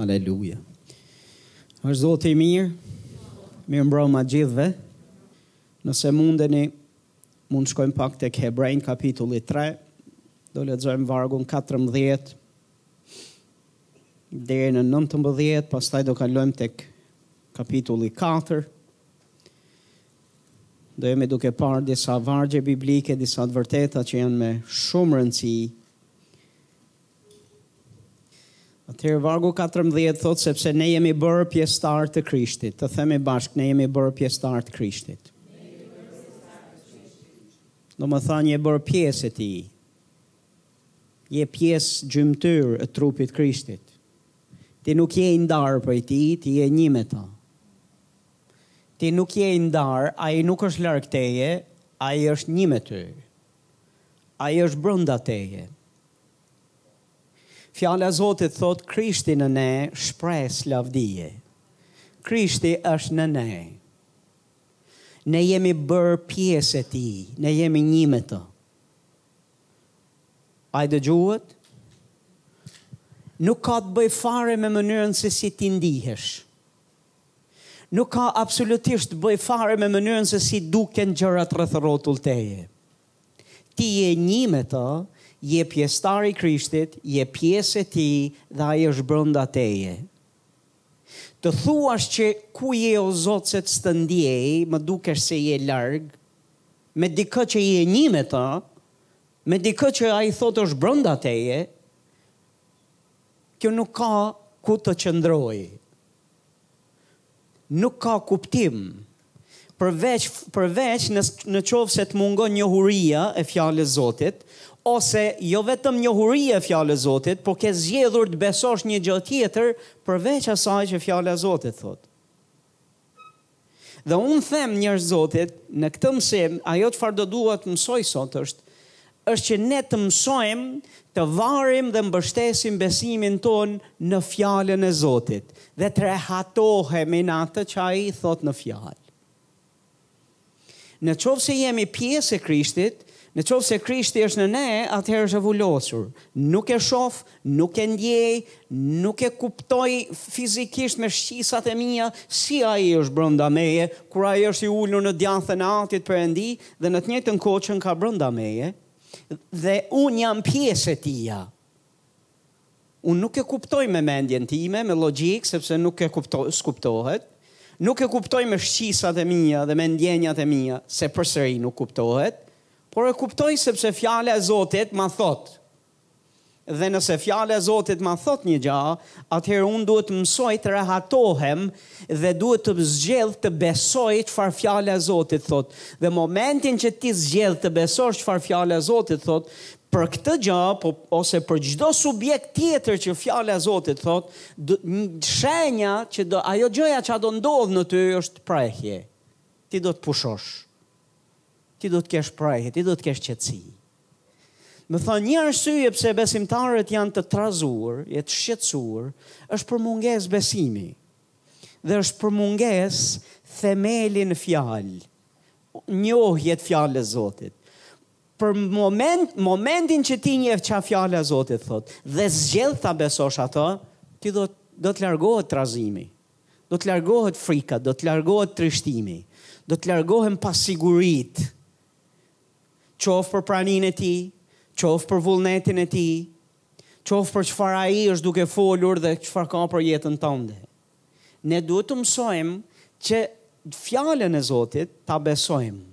Aleluja. Është Zoti i mirë. Mirëmbrëma të gjithëve. Nëse mundeni, mund të shkojmë pak tek Hebrenjve kapitulli 3, do lexojmë vargun 14, deri në 19, pastaj do kalojmë tek kapitulli 4, do jemi duke parë disa vargje biblike, disa të vërteta që janë me shumë rëndësi, Atëherë vargu 14 thotë sepse ne jemi bërë pjesëtarë të Krishtit. Të themi bashkë, ne jemi bërë pjesëtarë të Krishtit. Domethënë je bërë pjesë e tij. Je pjesë gjymtyrë e trupit të Krishtit. Ti nuk je i ndarë prej tij, ti je një me të. Ti nuk je i ndarë, ai nuk është larg teje, ai është një me ty. Ai është brenda teje. Fjala e Zotit thotë Krishti në ne shpresë lavdie. Krishti është në ne. Ne jemi bërë pjesë e tij, ne jemi një me të. A e dëgjuat? Nuk ka të bëj fare me mënyrën se si ti ndihesh. Nuk ka absolutisht të bëjë fare me mënyrën se si duken gjërat rreth e rrotull teje. Ti je nji me të, je pjesëtar i Krishtit, je pjesë e Tij dhe Ai është brenda teje. Të thuash që ku je o Zot se s'të ndjej, më dukesh se je larg, me dikë që je nji me të, me dikë që Ai thotë është brenda teje, kjo nuk ka ku të qëndrojë. Nuk ka kuptim. Përveç, përveç në, në qoftë se të mungon njohuria e fjalës së Zotit, ose jo vetëm njohuria e fjalës së Zotit, po ke zgjedhur të besosh një gjë tjetër përveç asaj që fjala e Zotit thotë. Dhe unë them njerëz të Zotit, në këtë mësim, ajo çfarë do dua të mësoj sot është, është që ne të mësojmë të varim dhe mbështesim besimin tonë në Fjalën e Zotit dhe të rehatohemi në atë që Ai thotë në Fjalë. Në qoftë se jemi pjesë e Krishtit, në qoftë se Krishti është në ne, atëherë është e vulosur, nuk e shoh, Nuk e ndjej, nuk e kuptoj fizikisht me shqisat e mia si ai është brenda meje, kur ai është i ulur në të djathtën e Atit Perëndi dhe në të njëjtën kohë qenka brenda meje dhe unë jam pjesë e Tij. Unë nuk e kuptoj me mendjen time, me logjikë, sepse nuk e kuptoj, s'kuptohet. Nuk e kuptoj me shqisat e mia dhe me ndjenjat e mia, se përsëri nuk kuptohet, por e kuptoj sepse Fjala e Zotit ma thotë. Dhe nëse Fjala e Zotit ma thotë një gjë, atëherë unë duhet të mësoj të rehatohem dhe duhet të zgjedh të besoj çfarë Fjala e Zotit thotë. Dhe momentin që ti zgjedh të besosh çfarë Fjala e Zotit thotë, për këtë gjë apo ose për çdo subjekt tjetër që Fjala e Zotit thotë, do, shenja që do ajo gjëja që do ndodh në ty është prehje. Ti do të pushosh. Ti do të kesh prehje, ti do të kesh qetësi. Me thënë një arsye pse besimtarët janë të trazuar, e të shqetësuar, është për mungesë besimi. Dhe është për mungesë themeli në fjalë, njohje të fjalës Zotit. Për moment, momentin që ti njeh çfarë fjala e Zotit thotë dhe zgjedh ta besosh atë, ti do do të largohet trazimi. Do të largohet frika, do të largohet trishtimi, do të largohen pasiguritë, qoftë për praninë e tij, qoftë për vullnetin e tij, qoftë për çfarë ai është duke folur dhe çfarë ka për jetën tënde. Ne duhet të mësojmë që fjalën e Zotit ta besojmë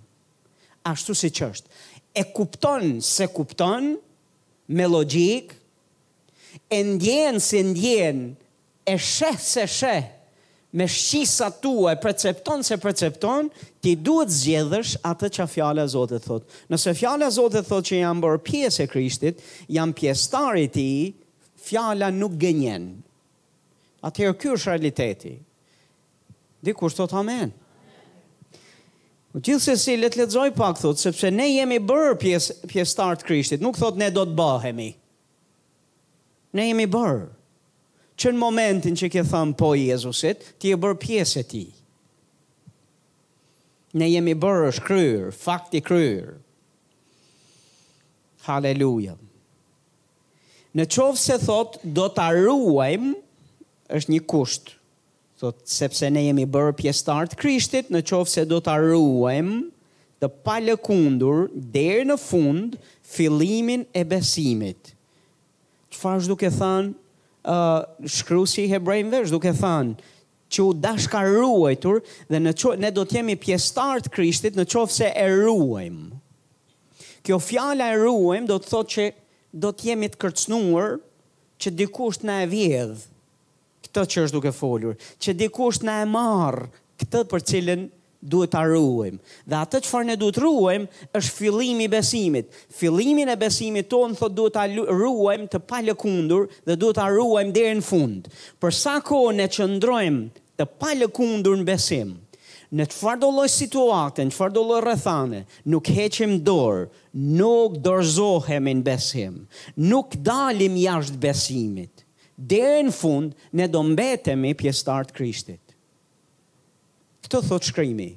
ashtu siç është. E kupton s'e kupton me logjikë, e ndjen s'e ndjen E sheh s'e sheh, me shqisat e tua e percepton s'e percepton, ti duhet të zgjedhësh atë ça Fjala e Zotit thotë. Nëse Fjala e Zotit thotë që jam bërë pjesë e Krishtit, jam pjesëtar i Tij, Fjala nuk gënjen. Atëherë ky është realiteti. Dikush thotë amen. Po gjithsesi le të lexoj pak thotë, sepse ne jemi bërë pjesë pjesëtarë të Krishtit, nuk thotë ne do të bëhemi. Ne jemi bërë. Që në momentin që ke thënë po Jezusit, ti je bërë pjesë e tij. Ne jemi bërë, është kryer, fakt i kryer. Haleluja. Në qoftë se thotë, do ta ruajmë, është një kusht. Thotë, Sepse ne jemi bërë pjesëtarë të Krishtit, në qoftë se do ta ruajmë të palëkundur deri në fund fillimin e besimit. Çfarë është duke thënë uh, shkruesi i Hebrejve? Është duke thënë që u dashka ruajtur dhe në qo, ne do të jemi pjesëtarë të Krishtit në qoftë se e ruajmë. Kjo fjala e ruajmë do të thotë që do të jemi të kërcënuar që dikush të na e vjedhë Këtë që është duke folur, që dikush na e marr këtë për cilën duhet ta ruajmë. Dhe atë çfarë ne duhet ruajmë është fillimi i besimit. Fillimin e besimit tonë thotë duhet ta ruajmë të palëkundur dhe duhet ta ruajmë deri në fund. Për sa kohë ne qëndrojmë të palëkundur në besim, në çfarëdo lloj situate, në çfarëdo lloj rrethane, nuk heqim dorë, nuk dorëzohemi në besim, nuk dalim jashtë besimit. Deri në fund, ne do mbetemi pjesëtarë të Krishtit. Këtë thotë shkrimi.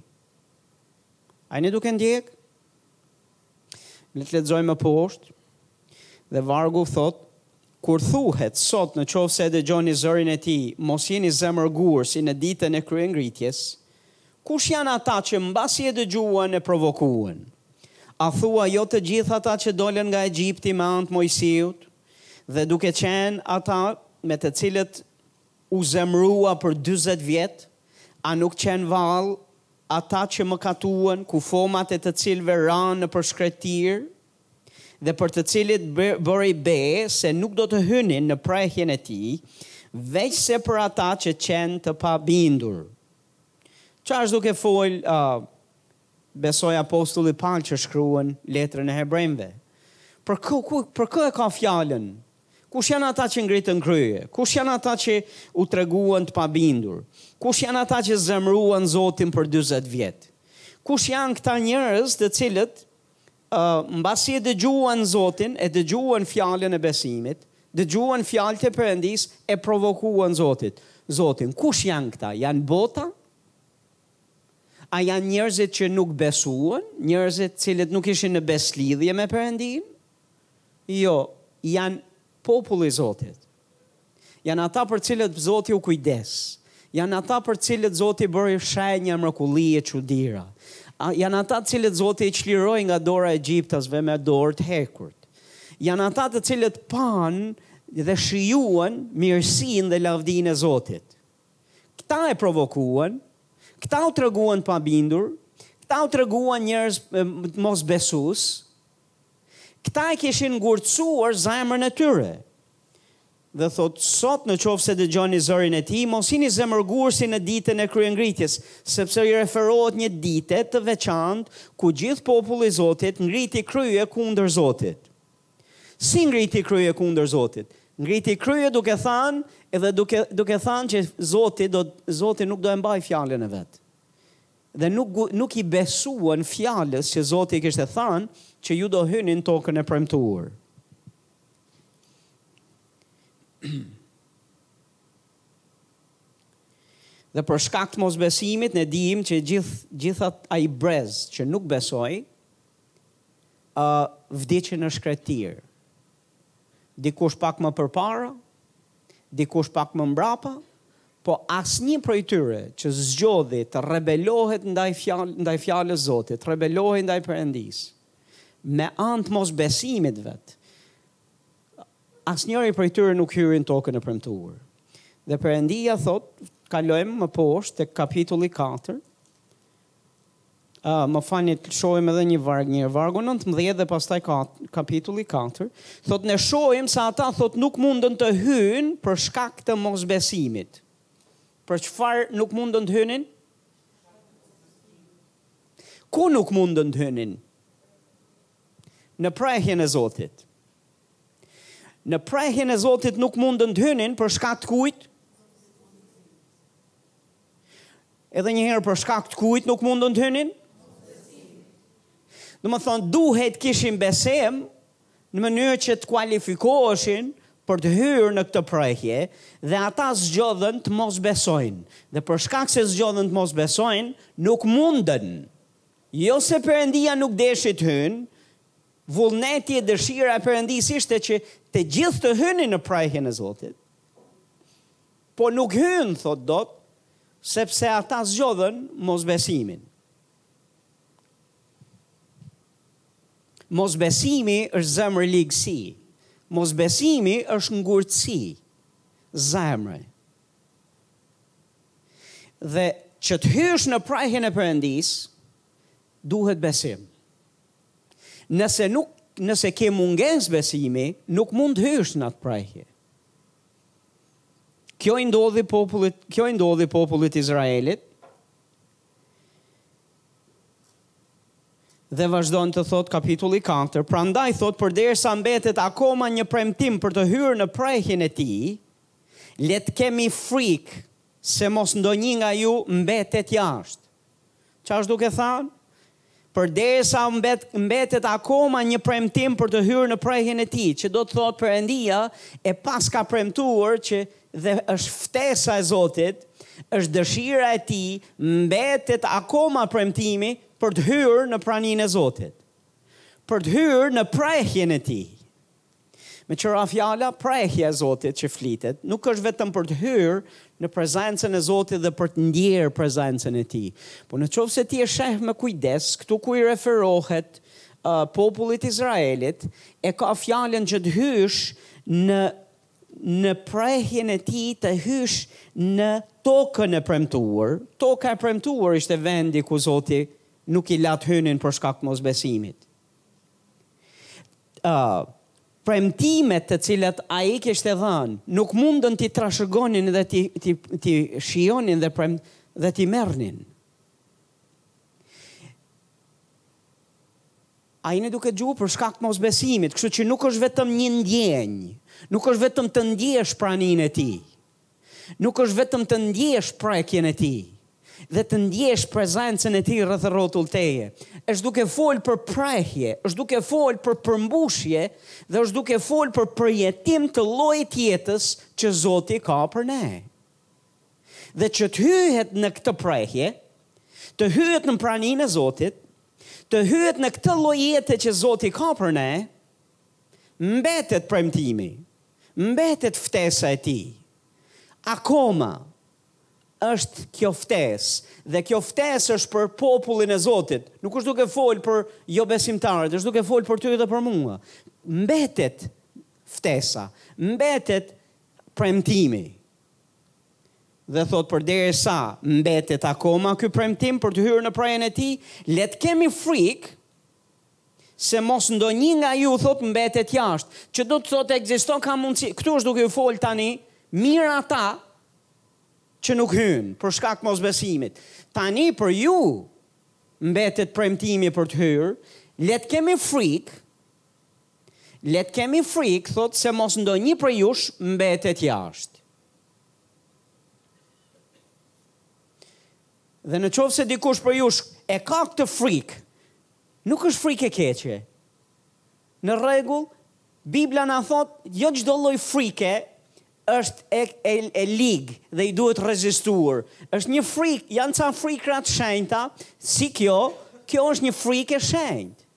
A jeni duke ndjek? Le të lexojmë më poshtë. Dhe vargu thotë, kur thuhet sot në qoftë se e dëgjoni zërin e tij, mos jeni zemërgur si në ditën e kryengritjes, kush janë ata që mbasi e dëgjuan e provokuan? A thua jo të gjithë ata që dolën nga Egjipti me anë të Moisiut? Dhe duke qenë ata me të cilët u zemërua për dyzet vjet, a nuk qenë vallë ata që mëkatuan, kufomat e të cilëve ranë nëpër shkretirë, dhe për të cilët bëri be se nuk do të hynin në prehjen e tij, veçse për ata që qenë të pabindur? Çfarë është duke fol Besoj apostulli Pal që shkruan letrën e Hebrenjve. Për kë, ku, për kë e ka fjalën? Kush janë ata që ngritën krye? Kush janë ata që u treguan të pabindur? Kush janë ata që zemëruan Zotin për 40 vjet? Kush janë këta njerëz të cilët uh, mbasi e dëgjuan Zotin, e dëgjuan fjalën e besimit, dëgjuan fjalët e Perëndisë e provokuan Zotit. Zotin, kush janë këta? Janë bota? A janë njerëzit që nuk besuan, njerëzit të cilët nuk ishin në besëlidhje me Perëndinë? Jo, janë populli i Zotit. Janë ata për të cilët Zoti u kujdes. Janë ata për të cilët Zoti bëri shenja, mrekulli e çudira. Janë ata të cilët Zoti i çliroi nga dora e egjiptasve me dorë të hekurt. Janë ata të cilët panë dhe shijuan mirësinë dhe lavdinë e Zotit. Këta e provokuan, këta u treguan të pabindur, këta u treguan njerëz mosbesues, këta e kishin ngurtësuar zemrën e tyre. Dhe thotë, sot në qoftë se dëgjoni zërin e tij, mos ini zemërgur si në ditën e kryengritjes, sepse i referohet një dite të veçantë ku gjithë populli i Zotit ngriti krye kundër Zotit. Si ngriti krye kundër Zotit? Ngriti krye duke thënë, edhe duke, duke thënë që Zoti, do, Zoti nuk do e mbaj fjallën e vetë. Dhe nuk, nuk i besuan fjallës që Zoti kishte thënë që ju do hyni n'tokën e premtuar. Dhe për shkak të mosbesimit ne dimë që gjithë gjithë ai brez që nuk besoi ë vdiqën në shkretirë. Dikush pak më përpara, dikush pak më mbrapa, po asnjë prej tyre që zgjodhi të rebelohet ndaj fjalë, ndaj fjalës Zotit, të rebelohej ndaj Perëndisë, me anë të mosbesimit të vet, asnjëri prej tyre nuk hyri në tokën e premtuar. Dhe Perëndia thotë, kalojmë më poshtë tek kapitulli katër, Ëh, më falni, shohim edhe një varg. Vargu nëntëmbëdhjetë dhe pastaj te kapitulli katër, thotë ne shohim se ata thotë nuk mundën të hyjnë për shkak të mosbesimit. Për çfarë nuk mundën të hynin? Ku nuk mundën të hynin? Në prehjen e Zotit. Në prehjen e Zotit nuk mundën të hynin për shkak të kujt? Edhe një herë për shkak të kujt nuk mundën të hynin? Domethënë, duhet të kishin besim në mënyrë që të kualifikoheshin për të hyrë në këtë prehje dhe ata zgjodhën të mos besojnë. Dhe për shkak se zgjodhën të mos besojnë, nuk mundën. Jo se Perëndia nuk deshi të hyjnë, vullneti e dëshira e Perëndisë ishte që të gjithë të hynin në prehjen e Zotit. Po nuk hynë, thotë dot, sepse ata zgjodhën mosbesimin. Mosbesimi është zemërligësi. Mosbesimi është ngurtësi zemre. Dhe që të hysh në prehjen e Perëndisë, duhet besim. Nëse, nuk, nëse ke mungesë besimi, nuk mund të hysh në atë prehje. Kjo i ndodhi popullit, kjo i ndodhi popullit Izraelit. Dhe vazhdon të thotë kapitulli 4, prandaj thotë përderisa mbetet akoma një premtim për të hyrë në prehjen e tij, le të kemi frikë se mos ndonjë nga ju mbetet jashtë. Çfarë është duke thënë? Përderisa mbet, mbetet akoma një premtim për të hyrë në prehjen e tij, që do të thotë Perëndia e paska premtuar që dhe është ftesa e Zotit, është dëshira e tij, mbetet akoma premtimi për të hyrë në praninë e Zotit. Për të hyrë në prehjen e tij. Me tjera fjalë, prehja e Zotit që flitet, nuk është vetëm për të hyrë në prezencën e Zotit dhe për të ndjerë prezencën e Tij. Por në qoftë se ti e sheh me kujdes, këtu ku i referohet uh, popullit të Izraelit, e ka fjalën që të hysh në në prehjen e tij të hysh në tokën e premtuar. Toka e premtuar ishte vendi ku Zoti nuk i la të hynin për shkak të mosbesimit. premtimet të cilat ai kishte dhënë, nuk mundën t'i trashëgonin dhe t'i t'i t'i shijonin dhe prem dhe t'i merrnin. Vdiqën duke gjuhë për shkak të mosbesimit, kështu që nuk është vetëm një ndjenjë, nuk është vetëm të ndjesh praninë e tij. Nuk është vetëm të ndjesh prekjen e Tij dhe të ndjesh prezencën e Tij rreth rrotull teje. Është duke folë për prehje, është duke folë për përmbushje dhe është duke folë për përjetim të llojit të jetës që Zoti ka për ne. Dhe që të hyhet në këtë prehje, të hyhet në praninë e Zotit, të hyhet në këtë lloj jete që Zoti ka për ne, Mbetet premtimi, mbetet ftesa e tij. Akoma është kjo ftesë dhe kjo ftesë është për popullin e Zotit. Nuk është duke fol për jobesimtarët, është duke fol për ty dhe për mua. Mbetet ftesa, mbetet premtimi. Dhe thotë përderisa mbetet akoma ky premtim për të hyrë në prehjen e tij, le të kemi frikë, se mos ndonjë nga ju thotë mbetet jashtë, që do të thotë ekzistoka mundësi, këtu është duke ju folë tani, mirë ata që nuk hynë, për shkak të mosbesimit, tani për ju mbetet premtimi për të hyrë, le të kemi frikë, le të kemi frikë, thotë se mos ndonjë prej jush mbetet jashtë. Dhe në qoftë se dikush prej jush e ka këtë frikë, Nuk është frikë e keqe. Në rregull, Bibla na thotë jo çdo lloj frike është e e e ligë dhe i duhet rezistuar. Është një frikë, janë ca frikëra të shenjta, si kjo, kjo është një frikë e shenjtë.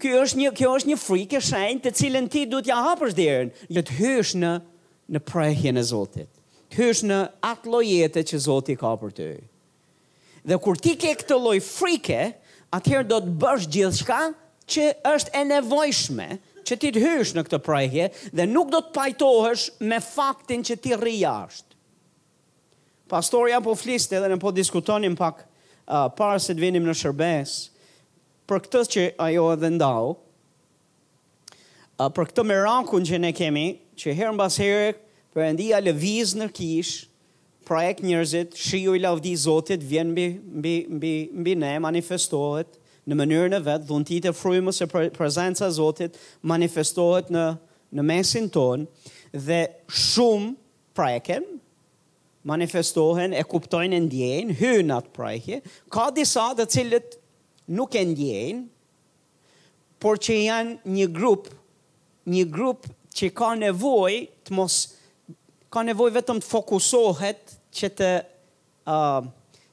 Kjo është një kjo është një frikë e shenjtë të cilën ti duhet t'ia hapësh derën, dhe të hysh në në prehjen e Zotit. Të hysh në atë lloj jete që Zoti ka për ty. Dhe kur ti ke këtë lloj frike, atëherë do të bësh gjithçka që është e nevojshme që ti të hysh në këtë prehje dhe nuk do të pajtohesh me faktin që ti rri jashtë. Pastorja po fliste dhe ne po diskutonim pak uh, para se të vinim në shërbesë për këtë që ajo edhe ndau, për këtë merakun që ne kemi, që herë mbas here Perëndia lëviz në kishë, prek njerëzit, shiu i lavdisë Zotit vjen mbi mbi mbi mbi ne, manifestohet në mënyrën e vet, dhuntitë e Frymës, prezenca e Zotit manifestohet në në mesin tonë dhe shumë preken manifestohen e kuptojnë e ndjejnë, hyjnë në atë prehje, ka disa të cilët nuk e ndjejnë, por që janë një grup, një grup që ka nevojë të mos ka nevojë vetëm të fokusohet që të uh,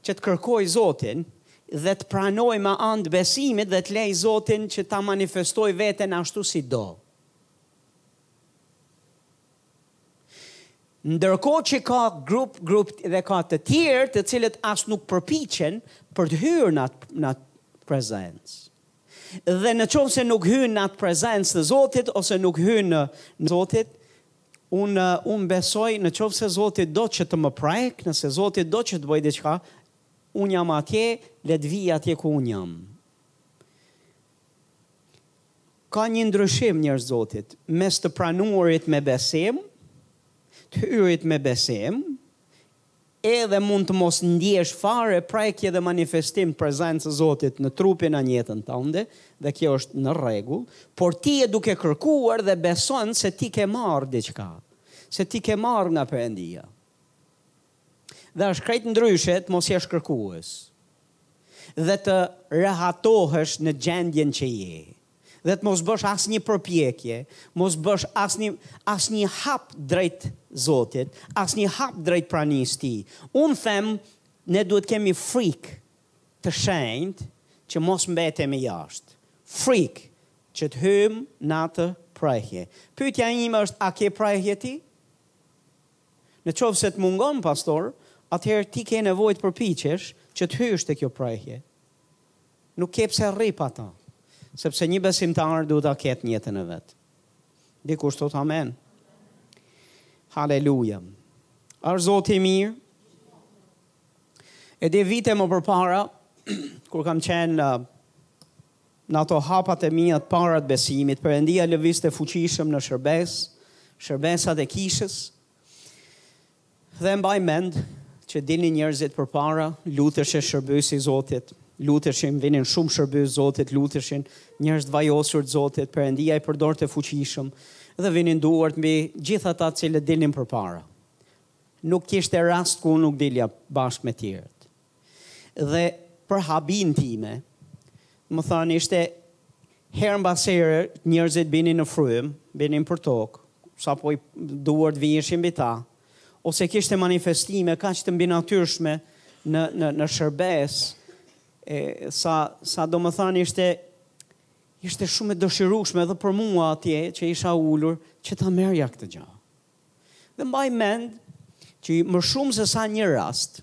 që të kërkojë Zotin dhe të pranojë me anë të besimit dhe të lejë Zotin që ta manifestojë veten ashtu si do. Ndërkohë që ka grup grup dhe ka të tjerë të cilët as nuk përpiqen për të hyrë në atë në atë prezencë. Dhe në qoftë se nuk hyjnë në atë prezencë të Zotit, ose nuk hyjnë në, në Zotit, unë un besoj në qoftë se Zoti do që të më prekë, nëse Zoti do që të bëjë diçka, unë jam atje, le të vijë atje ku unë jam. Ka një ndryshim njerëz të Zotit, mes të pranuarit me besim, të hyrit me besim, edhe mund të mos ndjesh fare prekje dhe manifestim të prezencës Zotit në trupin a në jetën tënde, dhe kjo është në rregull, por ti je duke kërkuar dhe beson se ti ke marrë diçka, se ti ke marrë nga Perëndia. Dhe është krejt ndryshe të mos jesh kërkues dhe të rehatohesh në gjendjen që je dhe të mos bësh asnjë përpjekje, mos bësh asnjë asnjë hap drejt Zotit, asnjë hap drejt pranisë së Tij. Unë them, ne duhet të kemi frikë të shenjtë që mos mbetemi jashtë. Frikë që të hyjmë në atë prehje. Pyetja ime është a ke prehje ti? Në qoftë se të mungon pastor, atëherë ti ke nevojë të përpiqesh që të hysh te kjo prehje. Nuk ke pse rri pa ta, sepse një besimtar duhet ta ketë në jetën e vet. Dikush thotë amen. Haleluja. A është Zoti i mirë? E di vite më përpara kur kam qenë uh, Në ato hapat e mia të para të besimit, Perëndia lëvizte fuqishëm në shërbesë, shërbesat e kishës. Dhe mbaj mend që dilnin njerëzit përpara, lutej shërbyesi i Zotit, luteshin, vinin shumë shërbyes Zotit, luteshin njerëz të vajosur të Zotit, Perëndia i përdorte fuqishëm dhe vinin duart mbi gjithë ata të cilët dilnin përpara. Nuk kishte rast ku unë nuk dilja bashkë me tjerët. Dhe për habinë time, domethënë ishte herë mbas herë njerëzit binin në frym, binin për tokë, sapo duart viheshin mbi ta, ose kishte manifestime kaq të mbinatyrshme në në në shërbesë, sa sa domethënë ishte ishte shumë e dëshirueshme edhe për mua atje që isha ulur që ta merrja këtë gjë. Dhe mbaj mend që më shumë se sa një rast,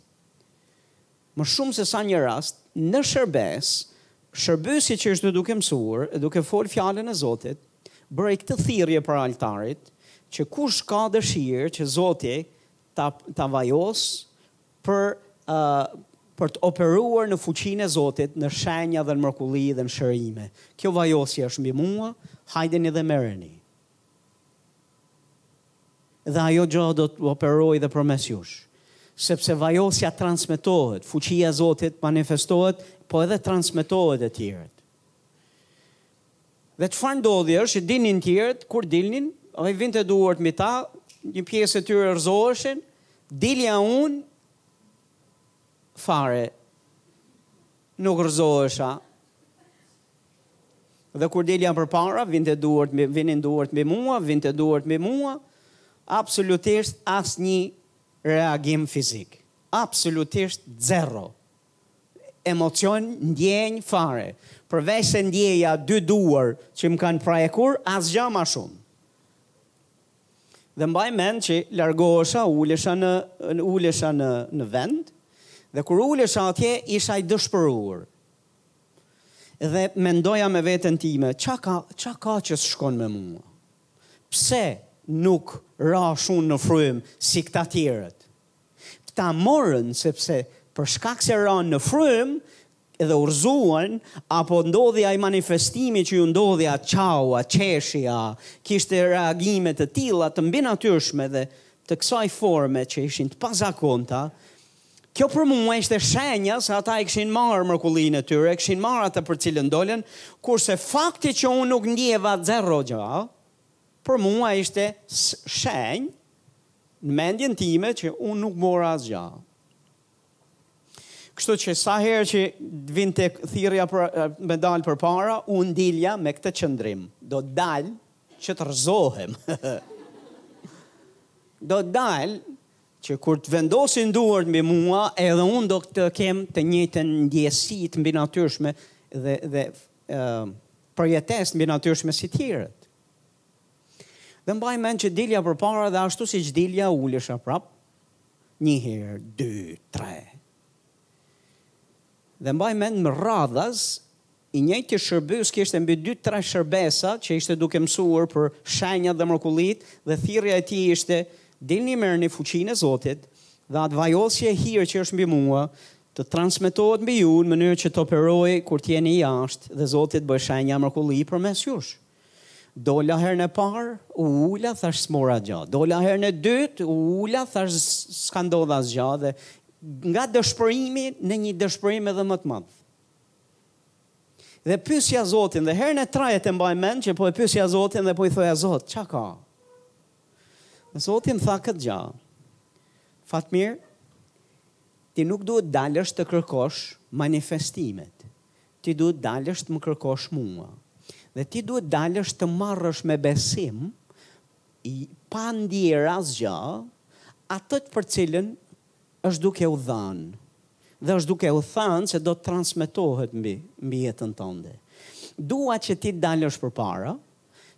më shumë se sa një rast, në shërbesë, shërbyesi që ishte duke mësuar, duke fol fjalën e Zotit, bëri këtë thirrje prej altarit, që kush ka dëshirë që Zoti ta ta vajos për uh, për të operuar në fuqinë e Zotit, në shenja dhe në mrekulli dhe në shërime. Kjo vajosje është mbi mua, hajdeni dhe merreni. Dhe ajo gjë do të operojë dhe përmes jush. Sepse vajosja transmetohet, fuqia e Zotit manifestohet, po edhe transmetohet te tjerët. Dhe çfarë ndodhi është që dilnin tjerët kur dilnin, dhe i vinte duart mbi ta, një pjesë e tyre rrëzoheshin, dilja unë fare Nuk rrëzohesha. Dhe kur dilja përpara, vinte duart mbi vinin duart mbi mua, vinte duart mbi mua, absolutisht asnjë reagim fizik. Absolutisht zero. Emocion, ndjenjë fare. Përveçse ndjeja dy duar që më kanë prekur, asgjë më shumë. Dhe mbaj mend që largohesha, ulesha në ulesha në në vend dhe kur ulesha atje isha i dëshpëruar. Dhe mendoja me veten time, ça ka, ça ka që s'shkon me mua? Pse nuk rashë unë në frym si këta tjerët? Këta morën sepse për shkak se ranë në frym, dhe u rrëzuan, apo ndodhi ai manifestimi që ju ndodhi a qau, a qeshi, a kishte reagime të tilla të mbinatyrshme dhe të kësaj forme që ishin të pazakonta, kjo për mua ishte shenja se ata e kishin marrë mrekullinë e tyre, e kishin marrë atë për cilën dolën, kurse fakti që unë nuk ndjeva zero gjë, për mua ishte shenjë në mendjen time që unë nuk mora asgjë. Kështu që sa herë që vinte thirrja për me dal përpara, unë dilja me këtë qëndrim. Do dal që të rrëzohem. do dal që kur të vendosin duart mbi mua, edhe unë do të kem të njëjtën ndjesi të mbinatyrshme dhe dhe ë uh, përjetesë të mbinatyrshme si të tjerët. Dhe mbaj mend që dilja përpara dhe ashtu siç dilja ulesha prap Një herë, dy, tre. Dhe mbaj mend me radhë i njëjti shërbyes kishte mbi dy tre shërbesa që ishte duke mësuar për shenjat dhe mrekullitë dhe thirrja e tij ishte dilni merrni fuqinë e Zotit dhe atë vajosje e hir që është mbi mua të transmetohet mbi ju në mënyrë që të operojë kur të jeni jashtë dhe Zoti të bëjë shenja e mrekulli përmes jush. Dola herën e parë, u ula, thashë s'mora gjë. Dola herën e dytë, u ula, thashë s'ka ndodhur asgjë dhe nga dëshpërimi në një dëshpërim edhe më të madh. Dhe pyesja Zotin, dhe herën e tretë e mbaj mend që po e pyesja Zotin dhe po i thoja Zot, çka ka? Dhe Zoti më tha këtë gjë. Fatmir, ti nuk duhet të dalësh të kërkosh manifestimet. Ti duhet të dalësh të më kërkosh mua. Dhe ti duhet të dalësh të marrësh me besim, pa ndier asgjë, atë për të cilën është duke u dhënë dhe është duke u thënë se do të transmetohet mbi mbi jetën tënde. Dua që ti të dalësh përpara,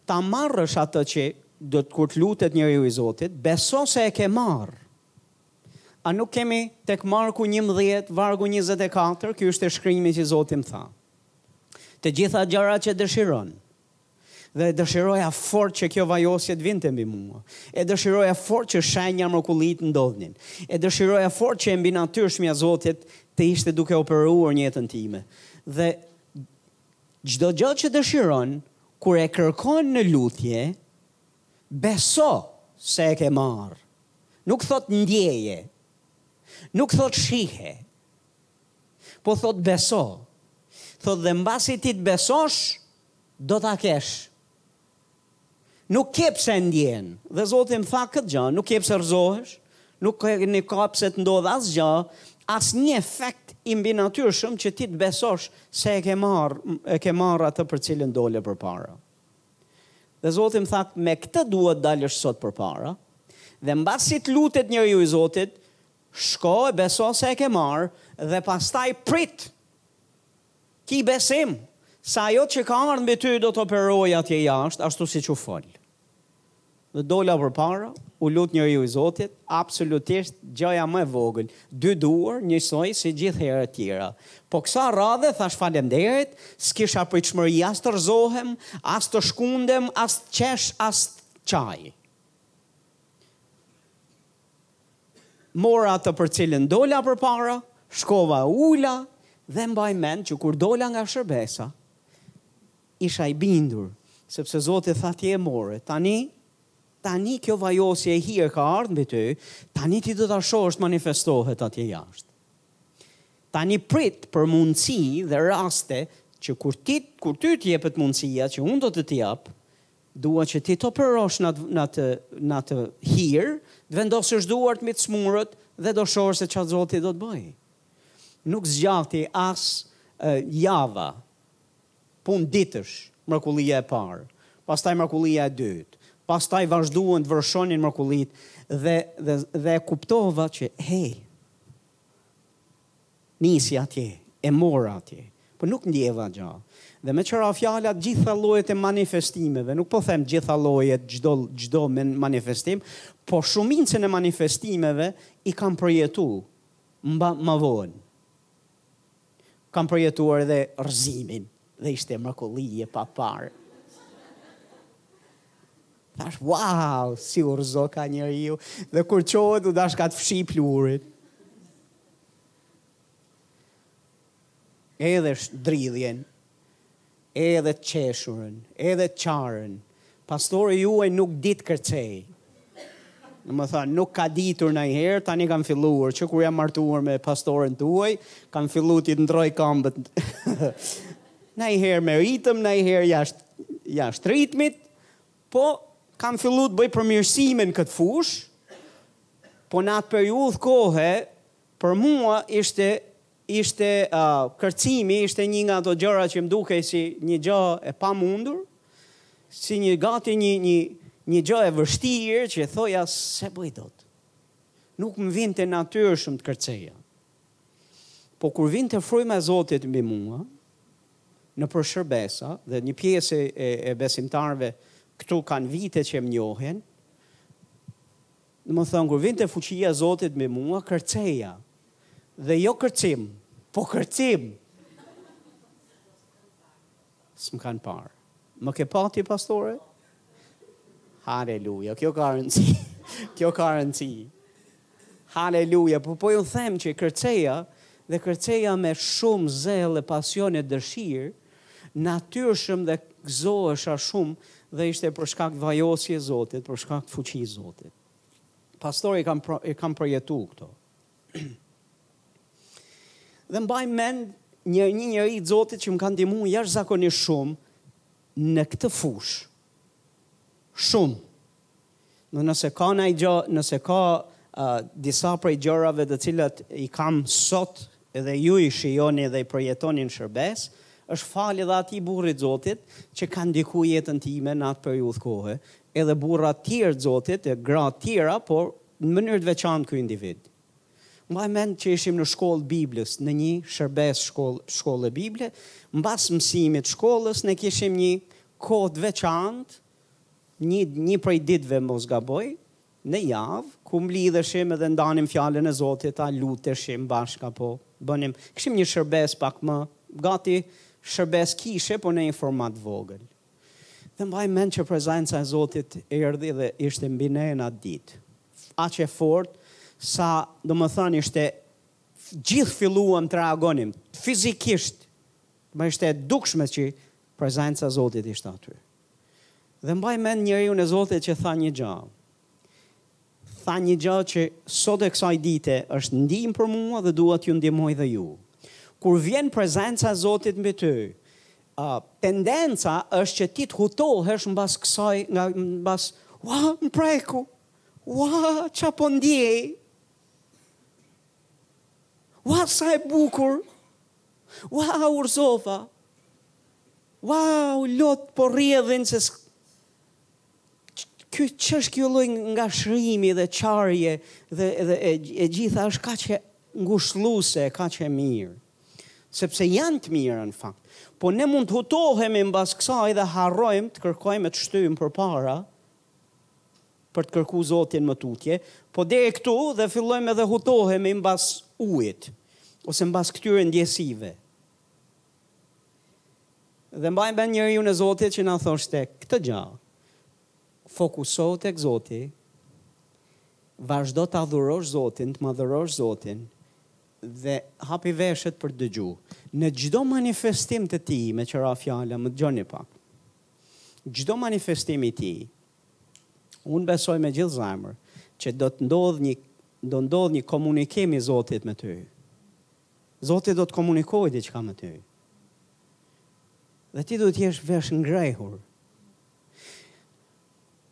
ta marrësh atë që do, kur të lutet njeriu i Zotit, beso se e ke marrë. A nuk kemi tek Marku njëmbëdhjetë vargu njëzet e katër, ky ishte shkrimi që Zoti më tha, Të gjitha gjërat që dëshiron, dhe e dëshiroja fort që kjo vajosje të vinte mbi mua, e dëshiroja fort që shenja, mrekulli të ndodhnin, e dëshiroja fort që e mbinatyrshmja e Zotit të ishte duke operuar në jetën time. Dhe çdo gjë që dëshiron, kur e kërkon në lutje, Beso se e ke marrë. Nuk thotë ndjeje. Nuk thotë shihe. Po thotë beso. Thotë dhe mbasi ti të besosh, do ta kesh. Nuk ke pse e ndjen. Dhe Zoti më tha këtë gjë, nuk ke pse rrëzohesh, nuk ke nuk ka pse të ndodhë asgjë, asnjë efekt i mbinatyrshëm që ti të besosh se e ke marrë, e ke marrë atë për cilën dole përpara. Dhe Zoti më tha, Me këtë dua të dalësh sot përpara, dhe mbasi të lutet njeriu i Zotit, shko e beso se e ke marrë, dhe pastaj prit. Ki besim se ajo që ka ardhur mbi ty do të operojë atje jashtë, ashtu siç u fol. Dhe dola përpara, u lut njeriu i Zotit, absolutisht gjëja më e vogël, dy duar, njësoj si gjithë herët e tjera. Po kësaj radhe thashë falemnderit, s'kisha pritshmëri as të rrëzohem, as të shkundem, as të qesh, as të qaj. Mora atë për cilën dola përpara, shkova e ula dhe mbaj mend që kur dola nga shërbesa, Isha i bindur, sepse Zoti tha ti e more, tani, tani kjo vajosje, ky hir ka ardhur mbi ty, tani ti do ta shohësh të manifestohet atje jashtë. Tani prit për mundësi dhe raste që kur ti, kur ty të jepet mundësia që unë do të të jap, dua që ti të operosh në atë, në atë, në atë hir, të vendosësh duart mbi të smurët dhe do shohësh se çfarë Zoti do të bëjë. Nuk zgjati as java Punë ditësh, mrekullia e parë, pastaj mrekullia e dytë, pastaj vazhduan të vërshonin mrekullitë dhe dhe dhe e kuptova që hey, nisi atje, e mora atje, po nuk ndjeva gjë. Dhe meqë ra fjala gjitha llojet e manifestimeve, nuk po them gjitha llojet çdo çdo manifestim, po shumicën e manifestimeve i kam përjetu ma, më vonë. Kam përjetuar edhe rrëzimin dhe ishte mrekulli e paparë. Thash, wow, si u rrëzoka njeriu dhe kur çohet u dashka të fshijë pluhurin. Edhe dridhjen, Edhe të qeshurën, edhe të qarën, pastori juaj nuk di të kërcejë. Domethënë, nuk ka ditur ndonjëherë, tani kam filluar, që kur jam martuar me pastoren tuaj, kam fillu t'i ndërroj këmbët. ndonjëherë me ritëm, ndonjëherë jashtë jashtë ritmit, po kam fillu të bëj përmirësime në këtë fushë, po në atë periudhë kohe, për mua ishte Ishte kërcimi, ishte një nga ato gjëra që më dukej si një gjë e pamundur, si një gati një një një gjë e vështirë që thoja s'e bëj dot. Nuk më vinte natyrshëm të kërceja. Po kur vinte fryma e Zotit mbi mua, nëpër shërbesa dhe një pjesë e, e besimtarëve këtu kanë vite që më njohin, Domethënë kur vinte fuqia e Zotit mbi mua, kërceja. Dhe jo kërcim, po kërcim. S'më kanë parë. Më ke pa ti pastore? Haleluja, kjo ka rëndësi. kjo ka rëndësi. Haleluja, po po ju them që kërceja dhe kërceja me shumë zell e pasion e dëshirë natyrshëm dhe gëzohesha shumë dhe ishte për shkak të vajosjes së Zotit, për shkak të fuqisë së Zotit. Pastor i kam pro, i kam përjetu këto. dhe mbaj mend një një njeri i Zotit që më ka ndihmuar jashtëzakonisht shumë në këtë fushë. Shumë. Në nëse ka një gjë, nëse ka uh, disa prej gjërave të cilat i kam sot edhe ju i shijoni dhe i përjetoni në shërbes, është falë edhe atij burrit Zotit që ka ndiku jetën time në atë periudhë kohë, edhe burra tjerë Zotit, e gra tjera, por në mënyrë të veçantë ky individ. Mbaj mend që ishim në shkollë Biblës, në një shërbes shkollë, shkollë Bible, mbas mësimit shkollës ne kishim një kohë të veçantë Një një prej ditëve mos gaboj, në javë, ku mblidheshim edhe ndanim fjalën e Zotit, a luteshim bashkë apo bënim, kishim një shërbesë pak më, gati shërbesë kishe, po në një format të vogël. Dhe mbaj mend që prezenca e Zotit erdhi dhe ishte mbi ne në atë ditë. Aq e fortë sa, domethënë, ishte gjithë filluam të reagonim fizikisht. Më ishte e dukshme që prezenca e Zotit ishte aty. Dhe mbaj mend njeriun e Zotit që tha një gjë. Tha një gjë që sot e kësaj dite është ndihmë për mua dhe dua t'ju ndihmoj dhe ju. Kur vjen prezenca e Zotit mbi ty, uh, tendenca është që ti të hutohesh mbas kësaj, nga mbas, ua, më preku. Ua, ça po ndjej? Ua, sa e bukur? Uau u rrëzova! Uau lot po rrjedhin se ky ç'është ky lloj ngashërimi dhe qarje dhe dhe e, e gjitha është kaq e ngushëlluese, kaq e mirë. Sepse janë të mira në fakt. Po ne mund të hutohemi mbas kësaj dhe harrojmë të kërkojmë të shtyjmë përpara për të kërku Zotin më tutje, po deri këtu dhe fillojmë edhe hutohemi mbas ujit, ose mbas këtyre ndjesive. Dhe mbaj mend njeriun e Zotit që na thoshte këtë gja, fokusohu tek Zoti, vazhdo të adhurosh Zotin, të madhërosh Zotin, dhe hapi veshët për dëgju. Në çdo manifestim të tij, meqë ra fjala, më dëgjoni pak, çdo manifestim i tij, unë besoj me gjithë zemër që do të ndodhë një do ndodhë një komunikim i Zotit me ty. Zoti do të komunikojë diçka me ty. Dhe ti duhet të jesh veshngrehur.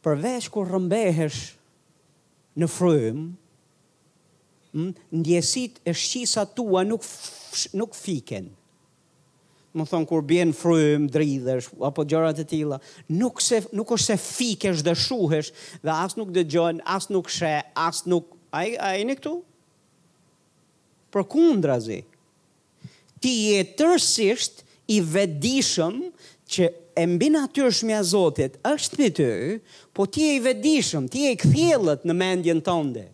Përveç kur rrëmbehesh në frymë, ndjesitë e shqisat tua nuk nuk fiken. më thonë kur bien frym dridhesh apo gjëra të tilla nuk se nuk është se fikesh dhe shuhesh dhe as nuk dëgjon as nuk sheh as nuk a jeni këtu përkundrazi ti je tërësisht i vetëdijshëm që e mbinatyrshmja e Zotit është mbi ty po ti je i vetëdijshëm ti je i kthjellët në mendjen tënde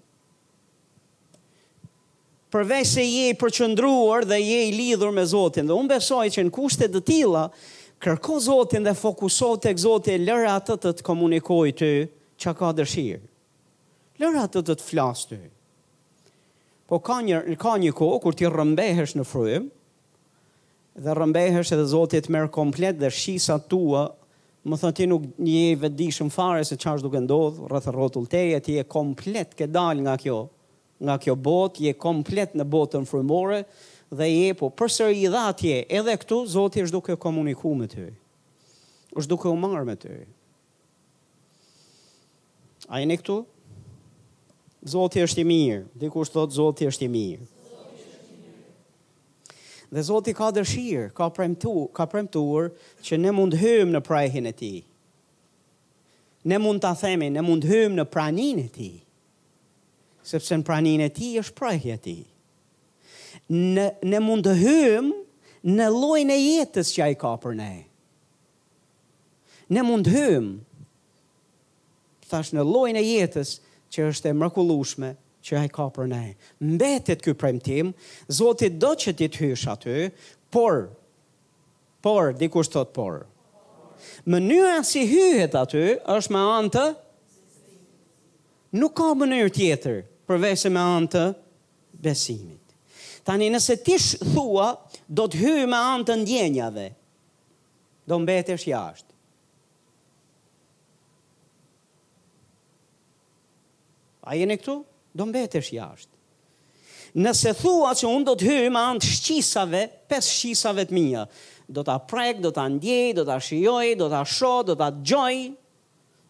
Përveç se je i përqendruar dhe je i lidhur me Zotin, dhe unë besoj që në kushte të tilla, kërko Zotin dhe fokusohu tek Zoti lëre Atë të të komunikojë ty çka ka dëshirë. Lëre Atë të të flasë ty. Po ka një ka një kohë kur ti rrëmbehesh në frymë, Dhe rrëmbehesh edhe zoti të merr komplet dhe shqisat tua domethënë ti nuk je i vetëdijshëm fare se ç'është duke ndodhur rreth rrotull teje ti je komplet ke dalë nga kjo nga kjo botë je komplet në botën frymore dhe je po përsëri i dha atje edhe këtu zoti është duke komuniku me ty është duke u marrë me ty a jeni këtu zoti është i mirë dikush thotë zoti është i mirë Dhe Zoti ka dëshirë, ka premtu, ka premtuar që ne mund hyjmë në prehjen e Tij. Ne mund ta themi, ne mund hyjmë në praninë e Tij. Sepse në praninë e Tij është prehja e Tij. Ne, ne mund të hyjmë në llojin e jetës që Ai ka për ne. Ne mund të hyjmë thash në llojin e jetës që është e mrekullueshme që ai ka për ne. Mbetet ky premtim, Zoti do që ti të hysh aty, por por dikush thotë por. Mënyra si hyhet aty është me anë të Nuk ka mënyrë tjetër përveç se me anë të besimit. Tani nëse ti thua do të hyj me anë të ndjenjave, do mbetesh jashtë. A jeni këtu? Do mbetesh jashtë. Nëse thua që unë do të hyj me anë të shqisave, pesë shqisave të mia, do ta prek, do ta ndjej, do ta shijoj, do ta shoh, do ta dëgjoj.